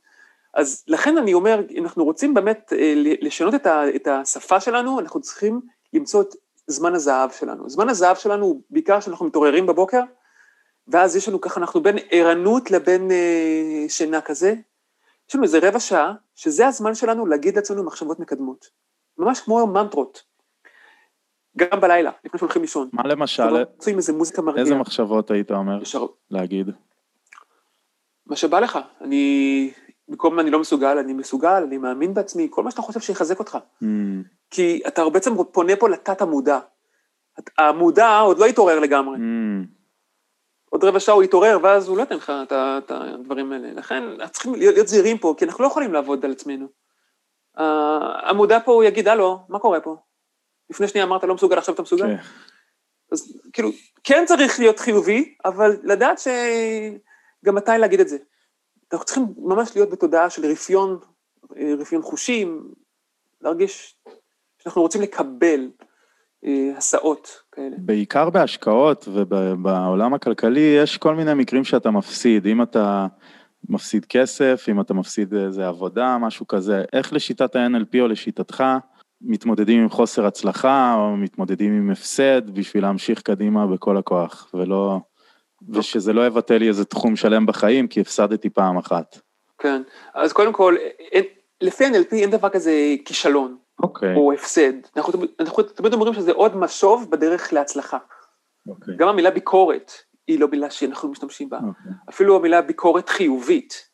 אז לכן אני אומר, אם אנחנו רוצים באמת אה, לשנות את, ה, את השפה שלנו, אנחנו צריכים למצוא את זמן הזהב שלנו. זמן הזהב שלנו הוא בעיקר כשאנחנו מתעוררים בבוקר, ואז יש לנו ככה, אנחנו בין ערנות לבין אה, שינה כזה. יש לנו איזה רבע שעה, שזה הזמן שלנו להגיד לעצמנו מחשבות מקדמות. ממש כמו מנטרות. גם בלילה, לפני שהולכים לישון. מה למשל? איזה מוזיקה מרגיעה. איזה מחשבות היית אומר להגיד? מה שבא לך. אני, במקום אני לא מסוגל, אני מסוגל, אני מאמין בעצמי, כל מה שאתה חושב שיחזק אותך. Mm, כי אתה בעצם פונה פה לתת המודע. המודע עוד לא התעורר לגמרי. mm, עוד רבע שעה הוא יתעורר, ואז הוא לא ייתן לך את הדברים האלה. לכן, צריכים להיות, להיות זהירים פה, כי אנחנו לא יכולים לעבוד על עצמנו. Uh, המודע פה, הוא יגיד, הלו, מה קורה פה? לפני שנייה אמרת, לא מסוגל, עכשיו אתה מסוגל? כן. אז כאילו, כן צריך להיות חיובי, אבל לדעת שגם מתי להגיד את זה. אנחנו צריכים ממש להיות בתודעה של רפיון, אה, רפיון חושים, להרגיש שאנחנו רוצים לקבל אה, הסעות כאלה. בעיקר בהשקעות ובעולם הכלכלי יש כל מיני מקרים שאתה מפסיד, אם אתה מפסיד כסף, אם אתה מפסיד איזה עבודה, משהו כזה, איך לשיטת ה-NLP או לשיטתך מתמודדים עם חוסר הצלחה או מתמודדים עם הפסד בשביל להמשיך קדימה בכל הכוח ולא, ושזה לא יבטא לי איזה תחום שלם בחיים כי הפסדתי פעם אחת. כן, אז קודם כל, אין, לפי NLP אין דבר כזה כישלון אוקיי, או הפסד. אנחנו, אנחנו תמיד אומרים שזה עוד משוב בדרך להצלחה. אוקיי, גם המילה ביקורת היא לא מילה שאנחנו משתמשים בה. אוקיי. אפילו המילה ביקורת חיובית.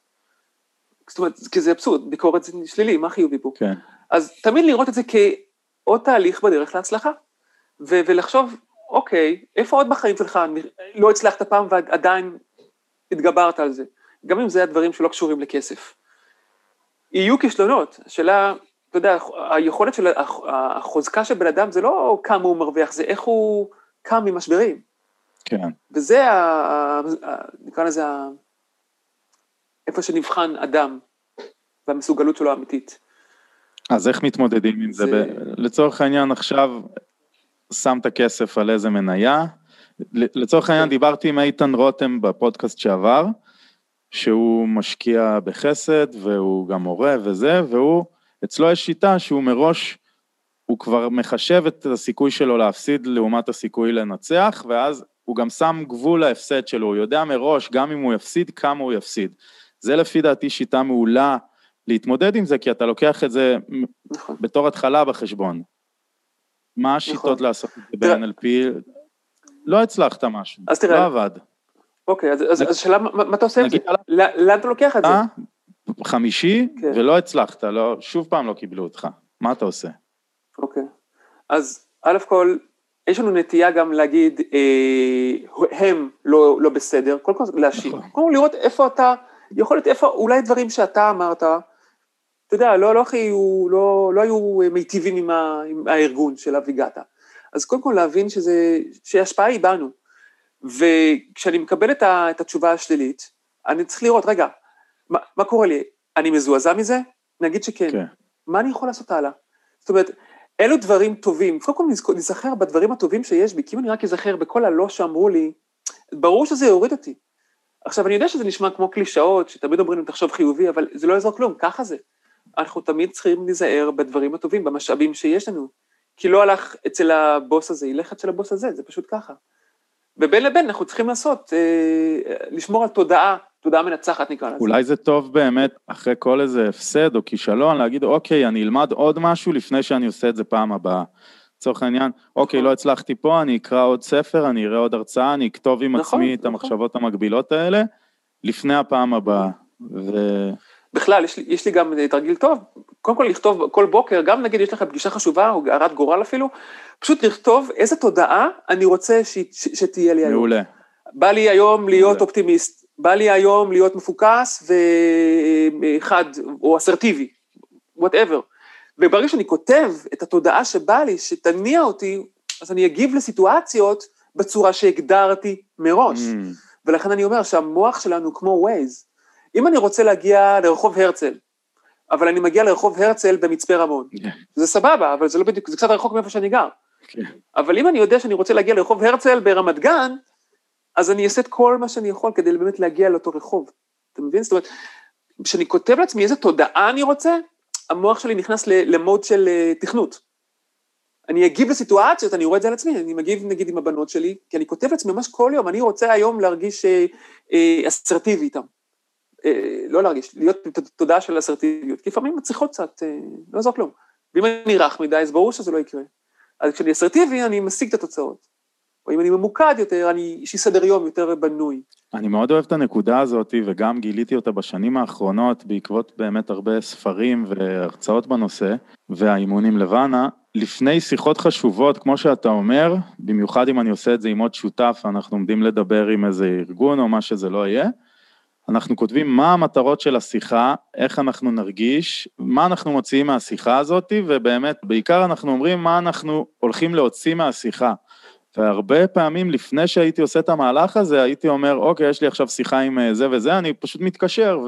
זאת אומרת, כי זה אבסורד, ביקורת זה שלילי, מה חיובי פה? כן, אז תמיד לראות את זה כעוד תהליך בדרך להצלחה. ו- ולחשוב, אוקיי, איפה עוד בחיים שלך לא הצלחת פעם ועדיין התגברת על זה? גם אם זה הדברים שלא קשורים לכסף. יהיו כישלונות, השאלה, אתה יודע, היכולת של, הח- החוזקה של בן אדם זה לא כמה הוא מרוויח, זה איך הוא קם ממשברים. כן, וזה, ה, ה, ה, נקרא לזה, ה, איפה שנבחן אדם והמסוגלות שלו האמיתית. אז איך מתמודדים עם זה? זה- ב- לצורך העניין עכשיו שמת כסף על איזה מניה, לצורך העניין כן. דיברתי עם איתן רותם בפודקאסט שעבר, שהוא משקיע בחסד והוא גם מורה וזה, והוא, אצלו יש שיטה שהוא מראש, הוא כבר מחשב את הסיכוי שלו להפסיד לעומת הסיכוי לנצח, ואז הוא גם שם גבול להפסד שלו, הוא יודע מראש, גם אם הוא יפסיד, כמה הוא יפסיד. זה לפי דעתי שיטה מעולה להתמודד עם זה, כי אתה לוקח את זה נכון. בתור התחלה בחשבון. מה השיטות נכון. לעשות את זה ב-NLP? לא הצלחת משהו, אז תראה, לא עבד. אוקיי, אז, השאלה, מה, מה אתה עושה עם זה? לאן אתה לוקח את זה? אה? חמישי, כן. ולא הצלחת, לא, שוב פעם לא קיבלו אותך. מה אתה עושה? אוקיי. אז א' כל, יש לנו נטייה גם להגיד, אה, הם לא, לא בסדר, קודם כל להשיב. נכון. קודם כל לראות איפה אתה, יכול להיות איפה, אולי דברים שאתה אמרת, אתה יודע, לא, לא, הכי, לא, לא היו מיטיבים עם, ה, עם הארגון שאליו הגעת. אז קודם כל להבין שזה, שההשפעה היא בנו. וכשאני מקבל את, ה, את התשובה השלילית, אני צריך לראות, רגע, מה, מה קורה לי? אני מזועזע מזה? נגיד שכן. כן. מה אני יכול לעשות הלאה? זאת אומרת, אלו דברים טובים, קודם כל נזכר בדברים הטובים שיש בי, כי אם אני רק אזכר בכל הלא שאמרו לי, ברור שזה יוריד אותי. עכשיו, אני יודע שזה נשמע כמו קלישאות, שתמיד אומרים, תחשוב חיובי, אבל זה לא יעזור כלום, ככה זה. אנחנו תמיד צריכים להיזהר בדברים הטובים, במשאבים שיש לנו. כי לא הלך אצל הבוס הזה, ילך אצל הבוס הזה, זה פשוט ככה. ובין לבין אנחנו צריכים לעשות, אה, לשמור על תודעה, תודעה מנצחת נקרא לזה. אולי זה טוב באמת, אחרי כל איזה הפסד או כישלון, להגיד, אוקיי, אני אלמד עוד משהו לפני שאני עושה את זה פעם הבאה. לצורך העניין, אוקיי, נכון. לא הצלחתי פה, אני אקרא עוד ספר, אני אראה עוד הרצאה, אני אכתוב עם נכון, עצמי את נכון. המחשבות המקבילות האלה, לפני הפעם הבאה. ו... בכלל, יש לי, יש לי גם תרגיל טוב, קודם כל לכתוב כל בוקר, גם נגיד יש לך פגישה חשובה, או הרת גורל אפילו, פשוט לכתוב איזה תודעה אני רוצה ש, ש, שתהיה לי היום. מעולה. בא לי היום להיות מעולה. אופטימיסט, בא לי היום להיות מפוקס וחד, או אסרטיבי, whatever. וברגע שאני כותב את התודעה שבא לי, שתניע אותי, אז אני אגיב לסיטואציות בצורה שהגדרתי מראש. Mm, ולכן אני אומר שהמוח שלנו כמו Waze. אם אני רוצה להגיע לרחוב הרצל, אבל אני מגיע לרחוב הרצל במצפה רמון, כן. זה סבבה, אבל זה לא בדיוק, זה קצת רחוק מאיפה שאני גר. כן. אבל אם אני יודע שאני רוצה להגיע לרחוב הרצל ברמת גן, אז אני אעשה את כל מה שאני יכול כדי באמת להגיע לאותו רחוב. אתה מבין? זאת אומרת, כשאני כותב לעצמי איזה תודעה אני רוצה, המוח שלי נכנס למוד של אה, תכנות. אני אגיב לסיטואציות, אני רואה את זה על עצמי, אני מגיב נגיד עם הבנות שלי, כי אני כותב לעצמי ממש כל יום, אני רוצה היום להרגיש אה, אה, אסרטיבי איתם. אה, לא להרגיש, להיות תודעה של אסרטיביות, כי לפעמים מצליחות קצת, אה, לא יעזור כלום. ואם אני רך מדי, אז ברור שזה לא יקרה. אז כשאני אסרטיבי, אני משיג את התוצאות. או אם אני ממוקד יותר, אני, יש לי סדר יום יותר בנוי. אני מאוד אוהב את הנקודה הזאת, וגם גיליתי אותה בשנים האחרונות, בעקבות באמת הרבה ספרים והרצאות בנושא, והאימונים לבנה. לפני שיחות חשובות, כמו שאתה אומר, במיוחד אם אני עושה את זה עם עוד שותף, אנחנו עומדים לדבר עם איזה ארגון או מה שזה לא יהיה, אנחנו כותבים מה המטרות של השיחה, איך אנחנו נרגיש, מה אנחנו מוציאים מהשיחה הזאת, ובאמת, בעיקר אנחנו אומרים מה אנחנו הולכים להוציא מהשיחה. והרבה פעמים לפני שהייתי עושה את המהלך הזה, הייתי אומר, אוקיי, יש לי עכשיו שיחה עם אה, זה וזה, אני פשוט מתקשר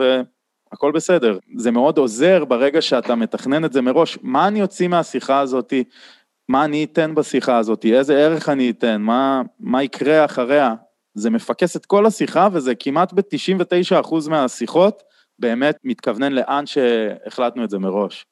והכל בסדר. זה מאוד עוזר ברגע שאתה מתכנן את זה מראש. מה אני אוציא מהשיחה הזאת? מה אני אתן בשיחה הזאת? איזה ערך אני אתן? מה, מה יקרה אחריה? זה מפקס את כל השיחה וזה כמעט ב-99% מהשיחות באמת מתכוונן לאן שהחלטנו את זה מראש.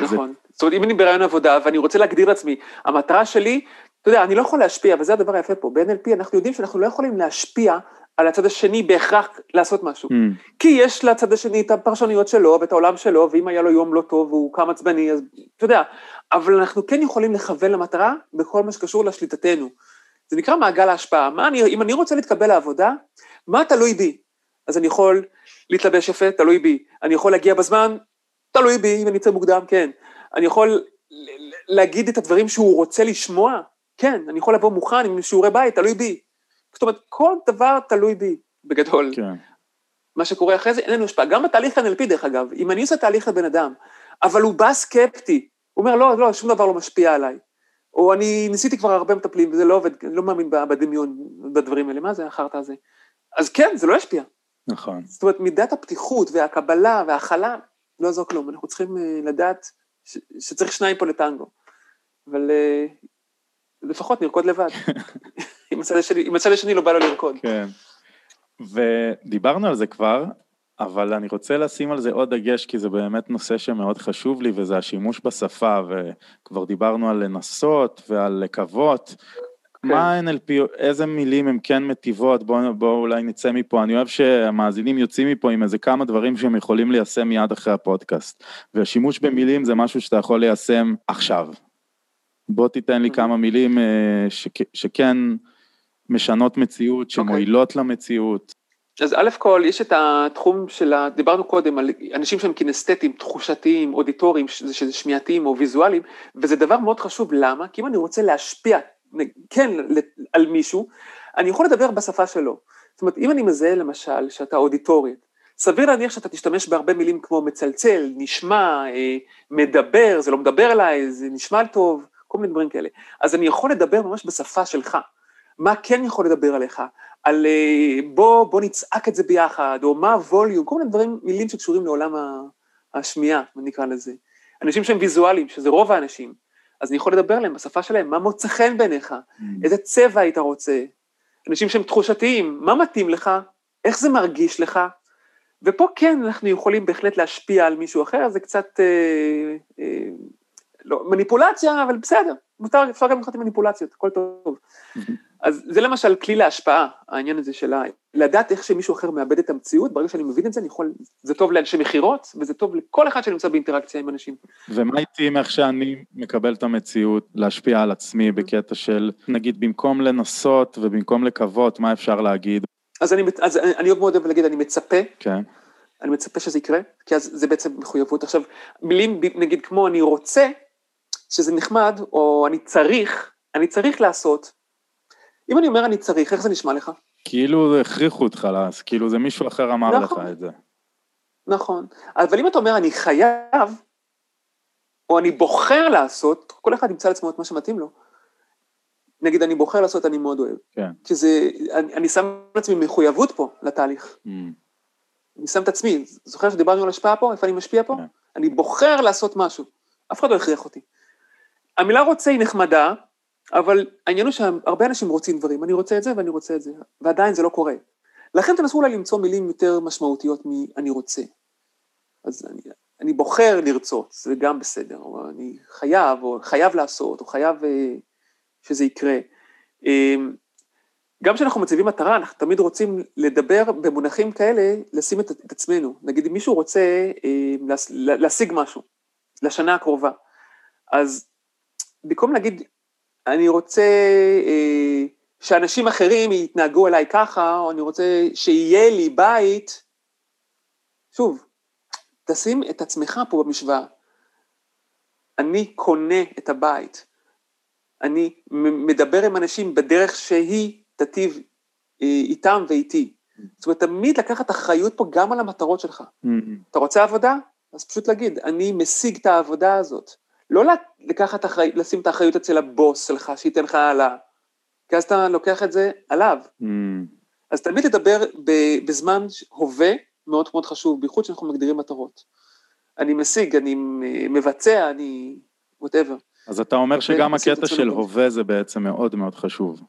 נכון. זה... זאת אומרת, אם אני ברעיון עבודה ואני רוצה להגדיר לעצמי, המטרה שלי אתה יודע, אני לא יכול להשפיע, וזה הדבר היפה פה, ב-NLP אנחנו יודעים שאנחנו לא יכולים להשפיע על הצד השני בהכרח לעשות משהו. Mm. כי יש לצד השני את הפרשנויות שלו ואת העולם שלו, ואם היה לו יום לא טוב והוא קם עצבני, אז אתה יודע, אבל אנחנו כן יכולים לכוון למטרה בכל מה שקשור לשליטתנו. זה נקרא מעגל ההשפעה. מה אני, אם אני רוצה להתקבל לעבודה, מה תלוי בי? אז אני יכול להתלבש יפה, תלוי בי. אני יכול להגיע בזמן, תלוי בי, אם אני אצא מוקדם, כן. אני יכול להגיד את הדברים שהוא רוצה לשמוע, כן, אני יכול לבוא מוכן עם שיעורי בית, תלוי בי. זאת אומרת, כל דבר תלוי בי, בגדול. כן. מה שקורה אחרי זה, אין לנו השפעה. גם בתהליך NLP, דרך אגב, אם אני עושה תהליך לבן אדם, אבל הוא בא סקפטי, הוא אומר, לא, לא, שום דבר לא משפיע עליי. או אני ניסיתי כבר הרבה מטפלים, וזה לא עובד, אני לא מאמין בדמיון, בדברים האלה, מה זה החרטא הזה? אז כן, זה לא ישפיע. נכון. זאת אומרת, מידת הפתיחות והקבלה וההכלה, לא יעזור כלום, אנחנו צריכים אה, לדעת ש, שצריך שניים פה לטנגו. אבל אה, לפחות נרקוד לבד. אם הצד השני, הצד השני לא בא לו לרקוד. כן. ודיברנו על זה כבר, אבל אני רוצה לשים על זה עוד דגש, כי זה באמת נושא שמאוד חשוב לי, וזה השימוש בשפה, וכבר דיברנו על לנסות ועל לקוות. כן. מה ה-NLP, איזה מילים הן כן מטיבות, בואו בוא אולי נצא מפה, אני אוהב שהמאזינים יוצאים מפה עם איזה כמה דברים שהם יכולים ליישם מיד אחרי הפודקאסט. והשימוש במילים זה משהו שאתה יכול ליישם עכשיו, בוא תיתן לי כמה מילים אה, שכן משנות מציאות, אוקיי. שמועילות למציאות. אז א' כל, יש את התחום של. דיברנו קודם על אנשים שהם קינסתטיים, תחושתיים, אודיטוריים, שזה שמיעתיים או ויזואליים, וזה דבר מאוד חשוב, למה? כי אם אני רוצה להשפיע, כן, על מישהו, אני יכול לדבר בשפה שלו. זאת אומרת, אם אני מזהה למשל שאתה אודיטורית, סביר להניח שאתה תשתמש בהרבה מילים כמו מצלצל, נשמע, אה, מדבר, זה לא מדבר אליי, זה נשמע טוב, כל מיני דברים כאלה. אז אני יכול לדבר ממש בשפה שלך. מה כן יכול לדבר עליך? על אה, בוא, בוא נצעק את זה ביחד, או מה הווליום, כל מיני דברים, מילים שקשורים לעולם השמיעה, נקרא לזה. אנשים שהם ויזואליים, שזה רוב האנשים, אז אני יכול לדבר עליהם בשפה שלהם, מה מוצא חן בעיניך, mm. איזה צבע היית רוצה. אנשים שהם תחושתיים, מה מתאים לך, איך זה מרגיש לך, ופה כן אנחנו יכולים בהחלט להשפיע על מישהו אחר, זה קצת אה, אה, לא, מניפולציה, אבל בסדר, מותר, אפשר גם לקחת מניפולציות, הכל טוב. אז זה למשל כלי להשפעה, העניין הזה של לדעת איך שמישהו אחר מאבד את המציאות, ברגע שאני מבין את זה, אני יכול, זה טוב לאנשי מכירות, וזה טוב לכל אחד שנמצא באינטראקציה עם אנשים. ומה איתי עם איך שאני מקבל את המציאות, להשפיע על עצמי בקטע של, נגיד, במקום לנסות ובמקום לקוות, מה אפשר להגיד? אז אני, אז אני מאוד אוהב להגיד, אני מצפה. כן. אני מצפה שזה יקרה, כי אז זה בעצם מחויבות. עכשיו, מילים נגיד כמו אני רוצה, שזה נחמד, או אני צריך, אני צריך לעשות. אם אני אומר אני צריך, איך זה נשמע לך? כאילו הכריחו אותך כאילו זה מישהו אחר אמר נכון, לך את זה. נכון, אבל אם אתה אומר אני חייב, או אני בוחר לעשות, כל אחד ימצא לעצמו את מה שמתאים לו. נגיד אני בוחר לעשות, אני מאוד אוהב. כן. כי זה, אני, אני שם לעצמי מחויבות פה לתהליך. Mm. אני שם את עצמי, זוכר שדיברנו על השפעה פה, איפה אני משפיע פה? כן. אני בוחר לעשות משהו, אף אחד לא הכריח אותי. המילה רוצה היא נחמדה, אבל העניין הוא שהרבה אנשים רוצים דברים, אני רוצה את זה ואני רוצה את זה, ועדיין זה לא קורה. לכן תנסו אולי למצוא מילים יותר משמעותיות מ"אני רוצה". אז אני, אני בוחר לרצות, זה גם בסדר, או אני חייב, או חייב לעשות, או חייב אה, שזה יקרה. אמ, גם כשאנחנו מציבים מטרה, אנחנו תמיד רוצים לדבר במונחים כאלה, לשים את, את עצמנו. נגיד, אם מישהו רוצה אה, להשיג משהו לשנה הקרובה, אז במקום להגיד, אני רוצה אה, שאנשים אחרים יתנהגו אליי ככה, או אני רוצה שיהיה לי בית, שוב, תשים את עצמך פה במשוואה. אני קונה את הבית. אני מדבר עם אנשים בדרך שהיא תטיב אה, איתם ואיתי. זאת אומרת, תמיד לקחת אחריות פה גם על המטרות שלך. Mm-hmm. אתה רוצה עבודה? אז פשוט להגיד, אני משיג את העבודה הזאת. לא לקחת אחריות, לשים את האחריות אצל הבוס שלך, שייתן לך העלאה. כי אז אתה לוקח את זה עליו. Mm. אז תמיד לדבר בזמן הווה מאוד מאוד חשוב, בייחוד שאנחנו מגדירים מטרות. אני משיג, אני מבצע, אני... וואטאבר. אז אתה אומר שגם הקטע של הווה זה בעצם מאוד מאוד חשוב.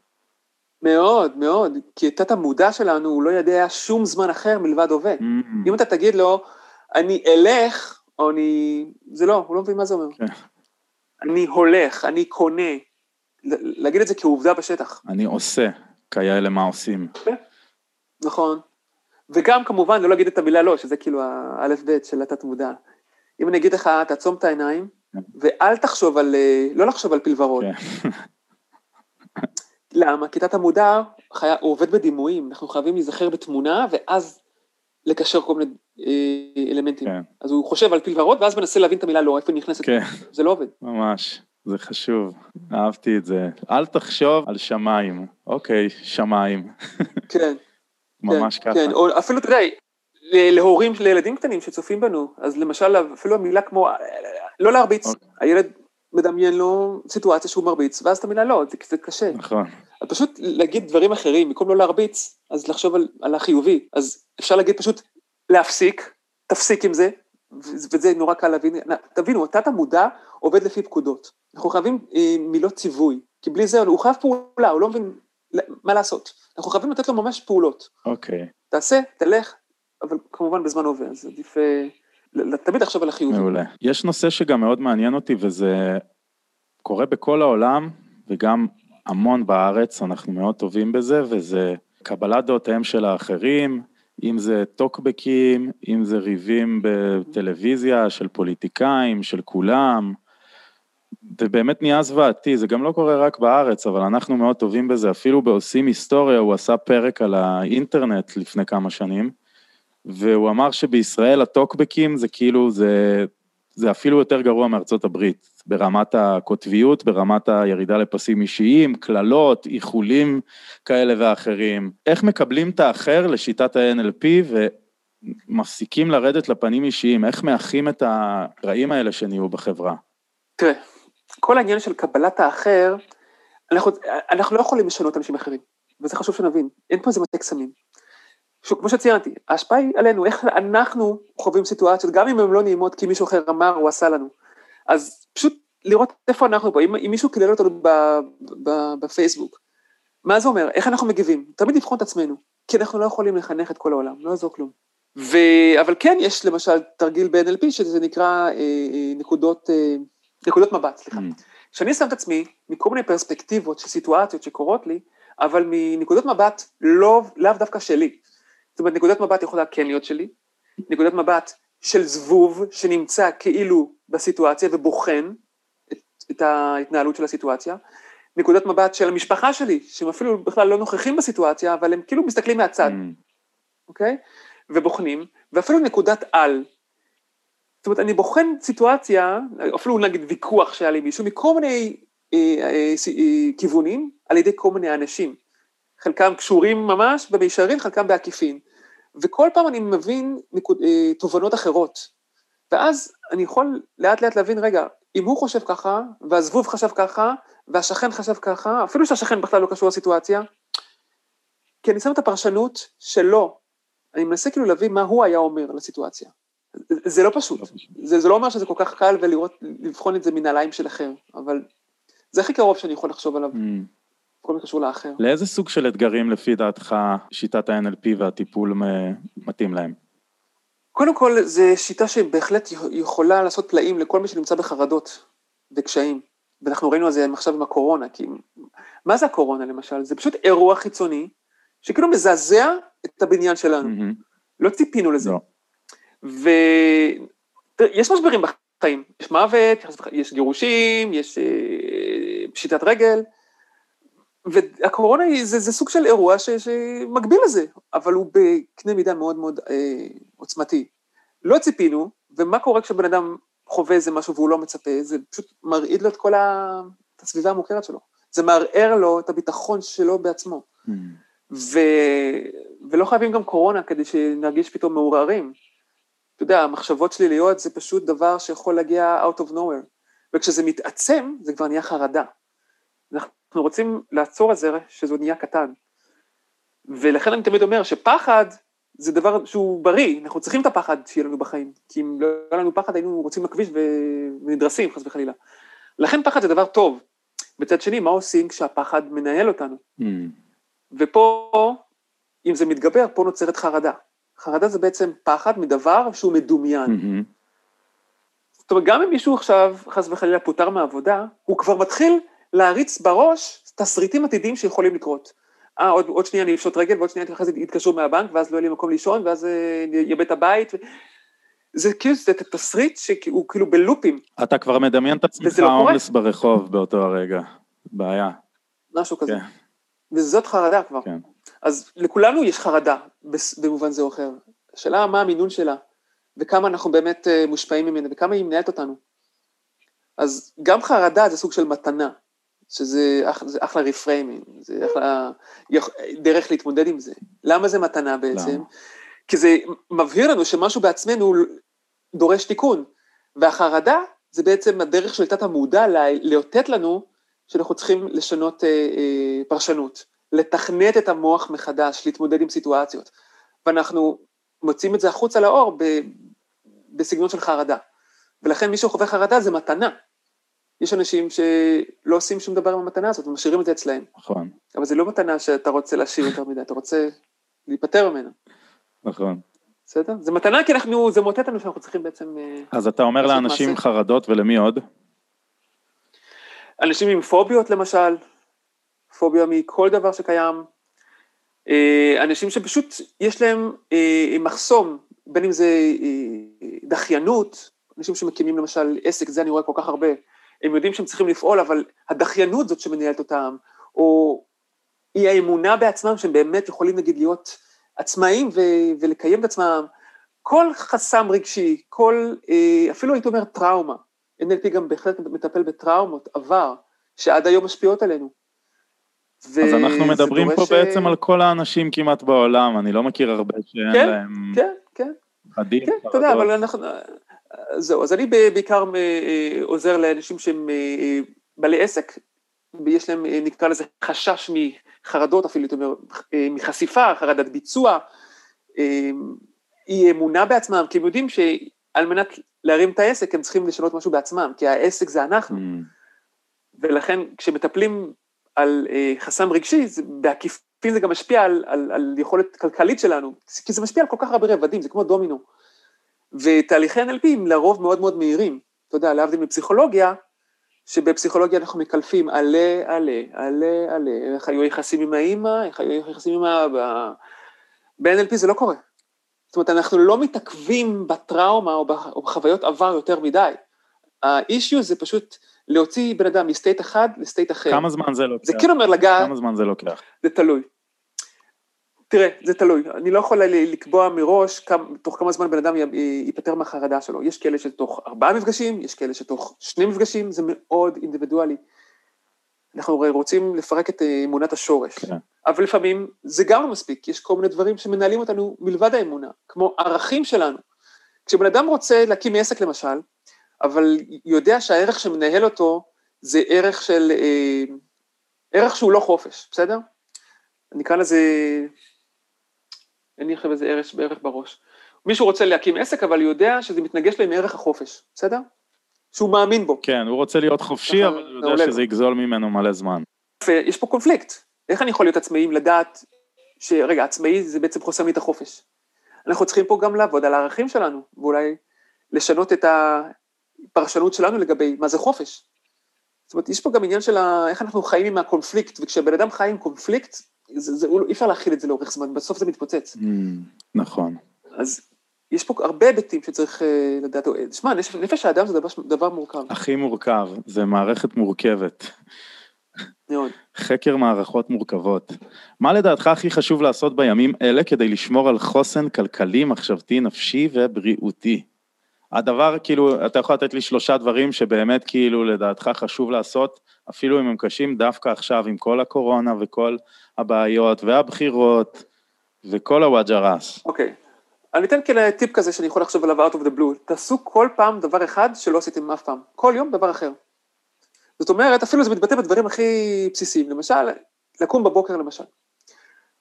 מאוד, מאוד, כי תת המודע שלנו הוא לא יודע שום זמן אחר מלבד הווה. Mm-hmm. אם אתה תגיד לו, אני אלך, או אני... זה לא, הוא לא מבין מה זה אומר. כן. אני הולך, אני קונה, להגיד את זה כעובדה בשטח. אני עושה, כאלה מה עושים. כן, נכון. וגם כמובן לא להגיד את המילה לא, שזה כאילו האלף-בית של התת מודע. אם אני אגיד לך, תעצום את העיניים, כן. ואל תחשוב על, אה, לא לחשוב על פלברות. כן. למה? כי תת המודע חי... הוא עובד בדימויים, אנחנו חייבים להיזכר בתמונה, ואז לקשר כל מיני אלמנטים. כן. אז הוא חושב על פיל ורוד, ואז מנסה להבין את המילה לא, איפה היא נכנסת. כן. זה לא עובד. ממש. זה חשוב, אהבתי את זה. אל תחשוב על שמיים. אוקיי, שמיים. כן. ממש כן, ככה. כן, או אפילו, תראה, להורים, לילדים קטנים שצופים בנו, אז למשל, אפילו המילה כמו, לא להרביץ. אוקיי. הילד מדמיין לו סיטואציה שהוא מרביץ, ואז את המילה לא, זה, זה קשה. נכון. פשוט להגיד דברים אחרים, במקום לא להרביץ, אז לחשוב על, על החיובי. אז אפשר להגיד פשוט להפסיק, תפסיק עם זה, וזה נורא קל להבין. תבינו, התת המודע עובד לפי פקודות. אנחנו חייבים אה, מילות ציווי, כי בלי זה הוא חייב פעולה, הוא לא מבין מה לעשות. אנחנו חייבים לתת לו ממש פעולות. אוקיי. Okay. תעשה, תלך, אבל כמובן בזמן הווה, אז עדיף אה, תמיד לחשוב על החיובי. מעולה. יש נושא שגם מאוד מעניין אותי, וזה קורה בכל העולם, וגם המון בארץ, אנחנו מאוד טובים בזה, וזה קבלת דעותיהם של האחרים, אם זה טוקבקים, אם זה ריבים בטלוויזיה של פוליטיקאים, של כולם. זה באמת נהיה זוועתי, זה גם לא קורה רק בארץ, אבל אנחנו מאוד טובים בזה, אפילו בעושים היסטוריה, הוא עשה פרק על האינטרנט לפני כמה שנים, והוא אמר שבישראל הטוקבקים זה כאילו, זה, זה אפילו יותר גרוע מארצות הברית, ברמת הקוטביות, ברמת הירידה לפסים אישיים, קללות, איחולים כאלה ואחרים. איך מקבלים את האחר לשיטת ה-NLP ומפסיקים לרדת לפנים אישיים, איך מאחים את הרעים האלה שנהיו בחברה? תראה, כל העניין של קבלת האחר, אנחנו, אנחנו לא יכולים לשנות אנשים אחרים, וזה חשוב שנבין, אין פה איזה מטה קסמים. כמו שציינתי, ההשפעה היא עלינו, איך אנחנו חווים סיטואציות, גם אם הן לא נעימות כי מישהו אחר אמר או עשה לנו. אז פשוט לראות איפה אנחנו פה, אם, אם מישהו קילל אותנו ב, ב, בפייסבוק, מה זה אומר, איך אנחנו מגיבים, תמיד לבחון את עצמנו, כי אנחנו לא יכולים לחנך את כל העולם, לא יעזור כלום. ו... אבל כן יש למשל תרגיל ב-NLP שזה נקרא אה, אה, נקודות, אה, נקודות מבט, סליחה. Mm. שאני שם את עצמי מכל מיני פרספקטיבות של סיטואציות שקורות לי, אבל מנקודות מבט לא, לאו דווקא שלי. זאת אומרת, נקודת מבט יכולה כן להיות שלי, נקודת מבט של זבוב שנמצא כאילו בסיטואציה ובוחן את, את ההתנהלות של הסיטואציה, נקודת מבט של המשפחה שלי, שהם אפילו בכלל לא נוכחים בסיטואציה, אבל הם כאילו מסתכלים מהצד, mm. אוקיי? Mm. Okay? ובוחנים, ואפילו נקודת על. זאת אומרת, אני בוחן סיטואציה, אפילו נגיד ויכוח שהיה לי מישהו, מכל מיני אה, אה, אה, כיוונים, על ידי כל מיני אנשים. חלקם קשורים ממש במישרין, חלקם בעקיפין. וכל פעם אני מבין נקוד, אה, תובנות אחרות. ואז אני יכול לאט לאט להבין, רגע, אם הוא חושב ככה, והזבוב חשב ככה, והשכן חשב ככה, אפילו שהשכן בכלל לא קשור לסיטואציה, כי אני שם את הפרשנות שלו, אני מנסה כאילו להבין מה הוא היה אומר לסיטואציה. זה לא פשוט, לא. זה, זה לא אומר שזה כל כך קל ולראות, לבחון את זה מנעליים של אחר, אבל זה הכי קרוב שאני יכול לחשוב עליו. Mm. כל מה קשור לאחר. לאיזה סוג של אתגרים לפי דעתך שיטת ה-NLP והטיפול מתאים להם? קודם כל, זו שיטה שבהחלט יכולה לעשות פלאים לכל מי שנמצא בחרדות וקשיים. ואנחנו ראינו את זה עכשיו עם הקורונה, כי מה זה הקורונה למשל? זה פשוט אירוע חיצוני, שכאילו מזעזע את הבניין שלנו. Mm-hmm. לא ציפינו לזה. לא. ויש משברים בחיים, יש מוות, יש גירושים, יש אה, פשיטת רגל, והקורונה היא, זה, זה סוג של אירוע ש, שמקביל לזה, אבל הוא בקנה מידה מאוד מאוד אה, עוצמתי. לא ציפינו, ומה קורה כשבן אדם חווה איזה משהו והוא לא מצפה, זה פשוט מרעיד לו את כל ה... את הסביבה המוכרת שלו. זה מערער לו את הביטחון שלו בעצמו. Mm. ו... ולא חייבים גם קורונה כדי שנרגיש פתאום מעורערים. אתה יודע, המחשבות שליליות זה פשוט דבר שיכול להגיע out of nowhere, וכשזה מתעצם, זה כבר נהיה חרדה. אנחנו רוצים לעצור את זה שזה נהיה קטן. ולכן אני תמיד אומר שפחד זה דבר שהוא בריא, אנחנו צריכים את הפחד שיהיה לנו בחיים, כי אם לא היה לנו פחד היינו רוצים לכביש ונדרסים חס וחלילה. לכן פחד זה דבר טוב. מצד שני, מה עושים כשהפחד מנהל אותנו? Mm. ופה, אם זה מתגבר, פה נוצרת חרדה. חרדה זה בעצם פחד מדבר שהוא מדומיין. Mm-hmm. זאת אומרת, גם אם מישהו עכשיו, חס וחלילה, פוטר מהעבודה, הוא כבר מתחיל להריץ בראש תסריטים עתידיים שיכולים לקרות. אה, עוד, עוד שנייה אני אפשוט רגל, ועוד שנייה אחרי זה יתקשרו מהבנק, ואז לא יהיה לי מקום לישון, ואז יאבד את הבית. זה כאילו, זה תסריט שהוא כאילו בלופים. אתה כבר מדמיין את עצמך לא הומלס ברחוב באותו הרגע, בעיה. משהו כזה. כן. וזאת חרדה כבר. כן. אז לכולנו יש חרדה, במובן זה או אחר. השאלה מה המינון שלה, וכמה אנחנו באמת אה, מושפעים ממנה, וכמה היא מנהלת אותנו. אז גם חרדה זה סוג של מתנה, שזה אח, זה אחלה reframing, זה אחלה דרך להתמודד עם זה. למה זה מתנה בעצם? למה? כי זה מבהיר לנו שמשהו בעצמנו דורש תיקון, והחרדה זה בעצם הדרך של תת המודע לאותת לנו שאנחנו צריכים לשנות אה, אה, פרשנות, לתכנת את המוח מחדש, להתמודד עם סיטואציות, ואנחנו מוצאים את זה החוצה לאור ב, בסגנון של חרדה. ולכן מי שחווה חרדה זה מתנה. יש אנשים שלא עושים שום דבר עם המתנה הזאת, ומשאירים את זה אצלהם. נכון. אבל זה לא מתנה שאתה רוצה להשאיר יותר מדי, אתה רוצה להיפטר ממנה. נכון. בסדר? זה מתנה כי אנחנו, זה מוטט לנו שאנחנו צריכים בעצם... אה, אז אתה אומר לאנשים מעשה. חרדות ולמי עוד? אנשים עם פוביות למשל, פוביה מכל דבר שקיים, אה, אנשים שפשוט יש להם אה, מחסום, בין אם זה דחיינות, אנשים שמקימים למשל עסק, זה אני רואה כל כך הרבה, הם יודעים שהם צריכים לפעול, אבל הדחיינות זאת שמנהלת אותם, או אי האמונה בעצמם שהם באמת יכולים נגיד להיות עצמאים ו- ולקיים את עצמם, כל חסם רגשי, כל, אה, אפילו הייתי אומר טראומה, NLP גם בהחלט מטפל בטראומות, עבר, שעד היום משפיעות עלינו. אז אנחנו מדברים פה ש... בעצם על כל האנשים כמעט בעולם, אני לא מכיר הרבה שאין כן, להם... כן, כן. חדים, כן, אתה יודע, אבל אנחנו... זהו, אז אני בעיקר אה, עוזר לאנשים שהם אה, בעלי עסק, ויש להם, נקרא לזה, חשש מחרדות, אפילו, הייתי אומר, מחשיפה, חרדת ביצוע, אי אמונה בעצמם, כי הם יודעים שעל מנת להרים את העסק הם צריכים לשנות משהו בעצמם, כי העסק זה אנחנו. Mm. ולכן כשמטפלים על אה, חסם רגשי, זה, בעקיפין זה גם משפיע על, על, על יכולת כלכלית שלנו, כי זה משפיע על כל כך הרבה רבדים, זה כמו דומינו. ותהליכי NLP הם לרוב מאוד מאוד מהירים. אתה יודע, להבדיל מפסיכולוגיה, שבפסיכולוגיה אנחנו מקלפים עלה, עלה, עלה, עלה, איך היו יחסים עם האימא, איך היו יחסים עם האבא. ב-NLP זה לא קורה. זאת אומרת, אנחנו לא מתעכבים בטראומה או בחוויות עבר יותר מדי. האישיו זה פשוט להוציא בן אדם מסטייט אחד לסטייט אחר. כמה זמן זה לוקח? זה כאילו אומר לגעת... כמה זמן זה לוקח? זה תלוי. תראה, זה תלוי, אני לא יכול לקבוע מראש כמה, תוך כמה זמן בן אדם ייפטר מהחרדה שלו. יש כאלה שתוך ארבעה מפגשים, יש כאלה שתוך שני מפגשים, זה מאוד אינדיבידואלי. אנחנו רוצים לפרק את אה, אמונת השורש, כן. אבל לפעמים זה גם לא מספיק, יש כל מיני דברים שמנהלים אותנו מלבד האמונה, כמו ערכים שלנו. כשבן אדם רוצה להקים עסק למשל, אבל יודע שהערך שמנהל אותו זה ערך של, אה, ערך שהוא לא חופש, בסדר? נקרא לזה, אין לי עכשיו איזה ערך, ערך בראש. מישהו רוצה להקים עסק, אבל יודע שזה מתנגש לו עם ערך החופש, בסדר? שהוא מאמין בו. כן, הוא רוצה להיות חופשי, אבל הוא יודע שזה יגזול ממנו מלא זמן. יש פה קונפליקט. איך אני יכול להיות עצמאי עם לדעת שרגע, עצמאי זה בעצם חוסם לי את החופש. אנחנו צריכים פה גם לעבוד על הערכים שלנו, ואולי לשנות את הפרשנות שלנו לגבי מה זה חופש. זאת אומרת, יש פה גם עניין של איך אנחנו חיים עם הקונפליקט, וכשבן אדם חי עם קונפליקט, זה, זה, אי אפשר להכיל את זה לאורך זמן, בסוף זה מתפוצץ. Mm, נכון. אז יש פה הרבה היבטים שצריך uh, לדעת, שמע, נפש, נפש האדם זה דבר, דבר מורכב. הכי מורכב, זה מערכת מורכבת. מאוד. חקר מערכות מורכבות. מה לדעתך הכי חשוב לעשות בימים אלה כדי לשמור על חוסן כלכלי, מחשבתי, נפשי ובריאותי? הדבר, כאילו, אתה יכול לתת לי שלושה דברים שבאמת כאילו לדעתך חשוב לעשות, אפילו אם הם קשים, דווקא עכשיו עם כל הקורונה וכל הבעיות והבחירות וכל הווג'ע ראס. אוקיי. אני אתן כאלה טיפ כזה שאני יכול לחשוב עליו out of the blue. תעשו כל פעם דבר אחד שלא עשיתם אף פעם. כל יום דבר אחר. זאת אומרת, אפילו זה מתבטא בדברים הכי בסיסיים. למשל, לקום בבוקר למשל.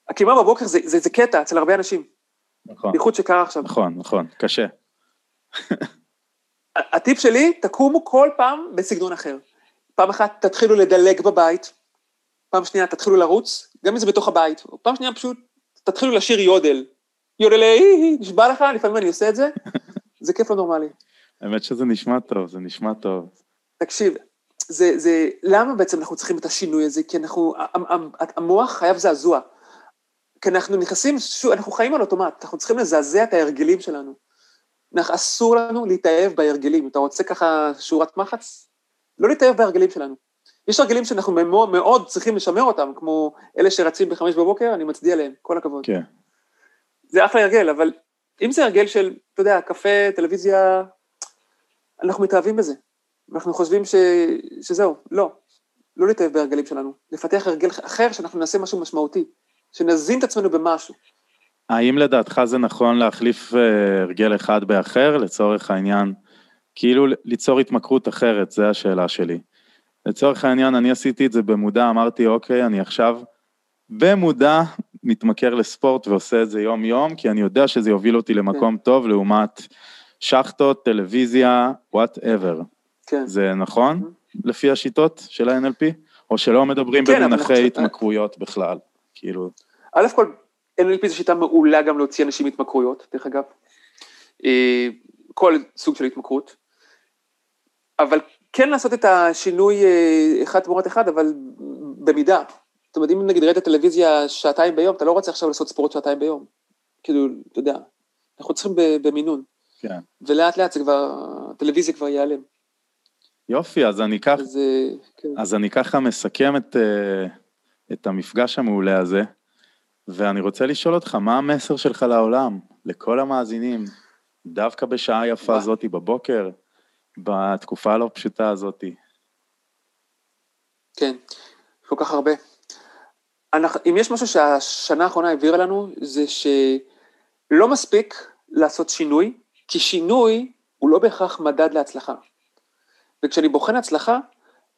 הקימה בבוקר זה, זה, זה קטע אצל הרבה אנשים. נכון, בייחוד שקרה עכשיו. נכון, נכון, קשה. הטיפ שלי, תקומו כל פעם בסגנון אחר. פעם אחת תתחילו לדלג בבית, פעם שנייה תתחילו לרוץ, גם אם זה בתוך הבית, פעם שנייה פשוט תתחילו לשיר יודל. יודל אי, נשבע לך, לפעמים אני עושה את זה, זה כיף לא נורמלי. האמת שזה נשמע טוב, זה נשמע טוב. תקשיב, זה, זה, למה בעצם אנחנו צריכים את השינוי הזה? כי אנחנו, המוח חייב זעזוע. כי אנחנו נכנסים, אנחנו חיים על אוטומט, אנחנו צריכים לזעזע את ההרגלים שלנו. אסור לנו להתאהב בהרגלים. אתה רוצה ככה שורת מחץ? לא להתאהב בהרגלים שלנו. יש הרגלים שאנחנו מאוד, מאוד צריכים לשמר אותם, כמו אלה שרצים בחמש בבוקר, אני מצדיע להם, כל הכבוד. כן. זה אחלה הרגל, אבל אם זה הרגל של, אתה יודע, קפה, טלוויזיה, אנחנו מתאהבים בזה. ואנחנו חושבים ש... שזהו, לא. לא להתאהב בהרגלים שלנו. לפתח הרגל אחר, שאנחנו נעשה משהו משמעותי. שנזין את עצמנו במשהו. האם לדעתך זה נכון להחליף אה, הרגל אחד באחר, לצורך העניין, כאילו ליצור התמכרות אחרת, זו השאלה שלי. לצורך העניין, אני עשיתי את זה במודע, אמרתי, אוקיי, אני עכשיו במודע מתמכר לספורט ועושה את זה יום-יום, כי אני יודע שזה יוביל אותי למקום כן. טוב, לעומת שחטות, טלוויזיה, וואטאבר. כן. זה נכון, mm-hmm. לפי השיטות של ה-NLP? או שלא מדברים כן, במונחי התמכרויות בכלל, כאילו... א' כל, NLP זו שיטה מעולה גם להוציא אנשים מהתמכרויות, דרך אגב. אה, כל סוג של התמכרות. אבל כן לעשות את השינוי אה, אחד תמורת אחד, אבל במידה. זאת אומרת, אם נגיד ראית טלוויזיה שעתיים ביום, אתה לא רוצה עכשיו לעשות ספורט שעתיים ביום. כאילו, אתה יודע, אנחנו צריכים במינון. כן. ולאט לאט זה כבר, הטלוויזיה כבר ייעלם. יופי, אז אני כך, אז, אה, כן. אז אני ככה מסכם את, את המפגש המעולה הזה. ואני רוצה לשאול אותך, מה המסר שלך לעולם, לכל המאזינים, דווקא בשעה יפה? זאתי בבוקר, בתקופה הלא פשוטה הזאתי? כן, כל כך הרבה. אנחנו, אם יש משהו שהשנה האחרונה העבירה לנו, זה שלא מספיק לעשות שינוי, כי שינוי הוא לא בהכרח מדד להצלחה. וכשאני בוחן הצלחה,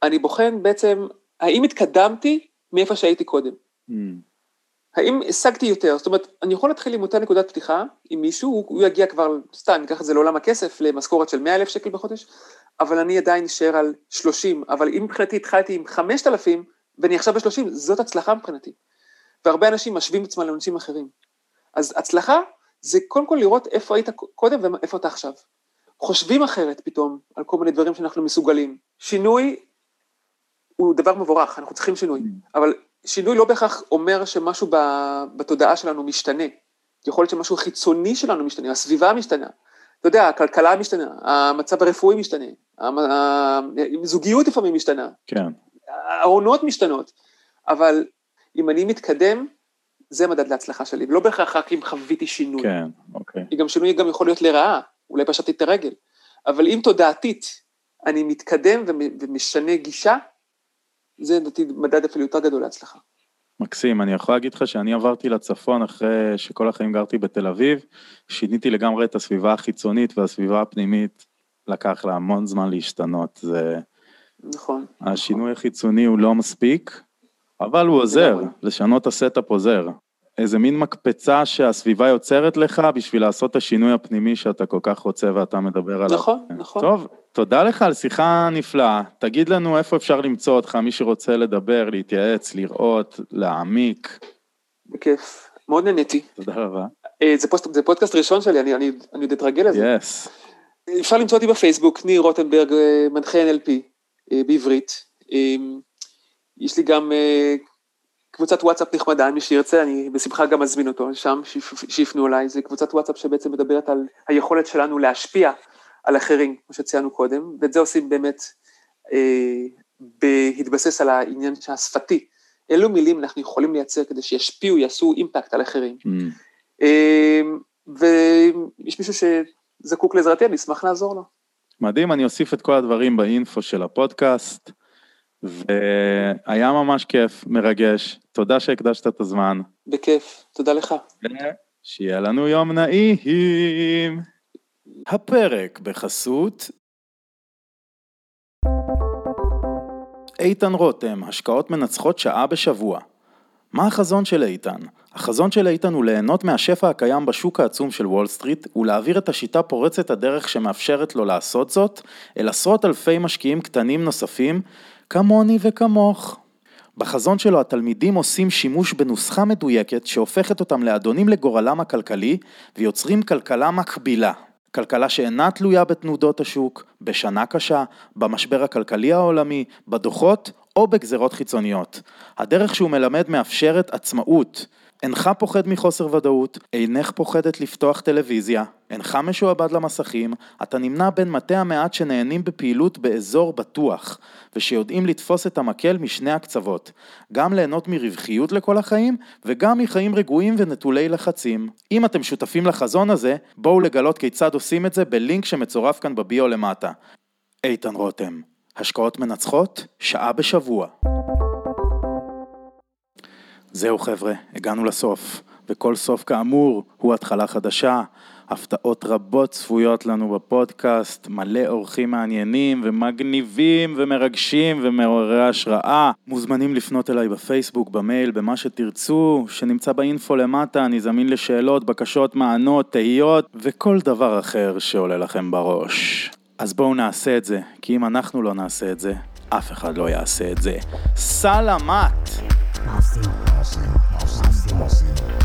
אני בוחן בעצם, האם התקדמתי מאיפה שהייתי קודם. Mm. האם השגתי יותר? זאת אומרת, אני יכול להתחיל עם אותה נקודת פתיחה עם מישהו, הוא, הוא יגיע כבר, סתם, ניקח את זה לעולם הכסף, למשכורת של 100 אלף שקל בחודש, אבל אני עדיין אשאר על 30, אבל אם מבחינתי התחלתי עם 5,000 ואני עכשיו ב-30, זאת הצלחה מבחינתי. והרבה אנשים משווים עצמם לאנשים אחרים. אז הצלחה זה קודם כל לראות איפה היית קודם ואיפה אתה עכשיו. חושבים אחרת פתאום על כל מיני דברים שאנחנו מסוגלים. שינוי הוא דבר מבורך, אנחנו צריכים שינוי, mm. אבל שינוי לא בהכרח אומר שמשהו בתודעה שלנו משתנה. יכול להיות שמשהו חיצוני שלנו משתנה, הסביבה משתנה. אתה יודע, הכלכלה משתנה, המצב הרפואי משתנה, הזוגיות לפעמים משתנה. כן. העונות משתנות. אבל אם אני מתקדם, זה מדד להצלחה שלי, ולא בהכרח רק אם חוויתי שינוי. כן, אוקיי. גם שינוי גם יכול להיות לרעה, אולי פשטתי את הרגל. אבל אם תודעתית אני מתקדם ומשנה גישה, זה לדעתי מדד אפילו יותר גדול להצלחה. מקסים, אני יכול להגיד לך שאני עברתי לצפון אחרי שכל החיים גרתי בתל אביב, שיניתי לגמרי את הסביבה החיצונית והסביבה הפנימית, לקח לה המון זמן להשתנות, זה... נכון. השינוי נכון. החיצוני הוא לא מספיק, אבל הוא עוזר, לשנות את ה setup עוזר. איזה מין מקפצה שהסביבה יוצרת לך בשביל לעשות את השינוי הפנימי שאתה כל כך רוצה ואתה מדבר עליו. נכון, נכון. טוב, תודה לך על שיחה נפלאה. תגיד לנו איפה אפשר למצוא אותך, מי שרוצה לדבר, להתייעץ, לראות, להעמיק. בכיף, מאוד נהניתי. תודה רבה. אה, זה, פוסט, זה פודקאסט ראשון שלי, אני, אני, אני עוד אתרגל לזה. Yes. Yes. אפשר למצוא אותי בפייסבוק, ניר רוטנברג, אה, מנחה NLP אה, בעברית. יש לי גם קבוצת וואטסאפ נחמדה, מי שירצה, אני בשמחה גם אזמין אותו שם, שיפנו אליי, זה קבוצת וואטסאפ שבעצם מדברת על היכולת שלנו להשפיע על אחרים, כמו שציינו קודם, ואת זה עושים באמת אה, בהתבסס על העניין השפתי. אילו מילים אנחנו יכולים לייצר כדי שישפיעו, יעשו אימפקט על אחרים. Mm. אמ, ויש מישהו שזקוק לעזרתי, אני אשמח לעזור לו. מדהים, אני אוסיף את כל הדברים באינפו של הפודקאסט, והיה ממש כיף, מרגש. תודה שהקדשת את הזמן. בכיף, תודה לך. שיהיה לנו יום נעים. הפרק בחסות איתן רותם, השקעות מנצחות שעה בשבוע. מה החזון של איתן? החזון של איתן הוא ליהנות מהשפע הקיים בשוק העצום של וול סטריט ולהעביר את השיטה פורצת הדרך שמאפשרת לו לעשות זאת אל עשרות אלפי משקיעים קטנים נוספים כמוני וכמוך. בחזון שלו התלמידים עושים שימוש בנוסחה מדויקת שהופכת אותם לאדונים לגורלם הכלכלי ויוצרים כלכלה מקבילה. כלכלה שאינה תלויה בתנודות השוק, בשנה קשה, במשבר הכלכלי העולמי, בדוחות או בגזרות חיצוניות. הדרך שהוא מלמד מאפשרת עצמאות. אינך פוחד מחוסר ודאות, אינך פוחדת לפתוח טלוויזיה, אינך משועבד למסכים, אתה נמנה בין מתי המעט שנהנים בפעילות באזור בטוח, ושיודעים לתפוס את המקל משני הקצוות, גם ליהנות מרווחיות לכל החיים, וגם מחיים רגועים ונטולי לחצים. אם אתם שותפים לחזון הזה, בואו לגלות כיצד עושים את זה בלינק שמצורף כאן בביו למטה. איתן רותם, השקעות מנצחות, שעה בשבוע. זהו חבר'ה, הגענו לסוף, וכל סוף כאמור הוא התחלה חדשה. הפתעות רבות צפויות לנו בפודקאסט, מלא אורחים מעניינים ומגניבים ומרגשים ומעוררי השראה. מוזמנים לפנות אליי בפייסבוק, במייל, במה שתרצו, שנמצא באינפו למטה, אני זמין לשאלות, בקשות, מענות, תהיות וכל דבר אחר שעולה לכם בראש. אז בואו נעשה את זה, כי אם אנחנו לא נעשה את זה, אף אחד לא יעשה את זה. סלמת! I'll see. I'll see. I'll see.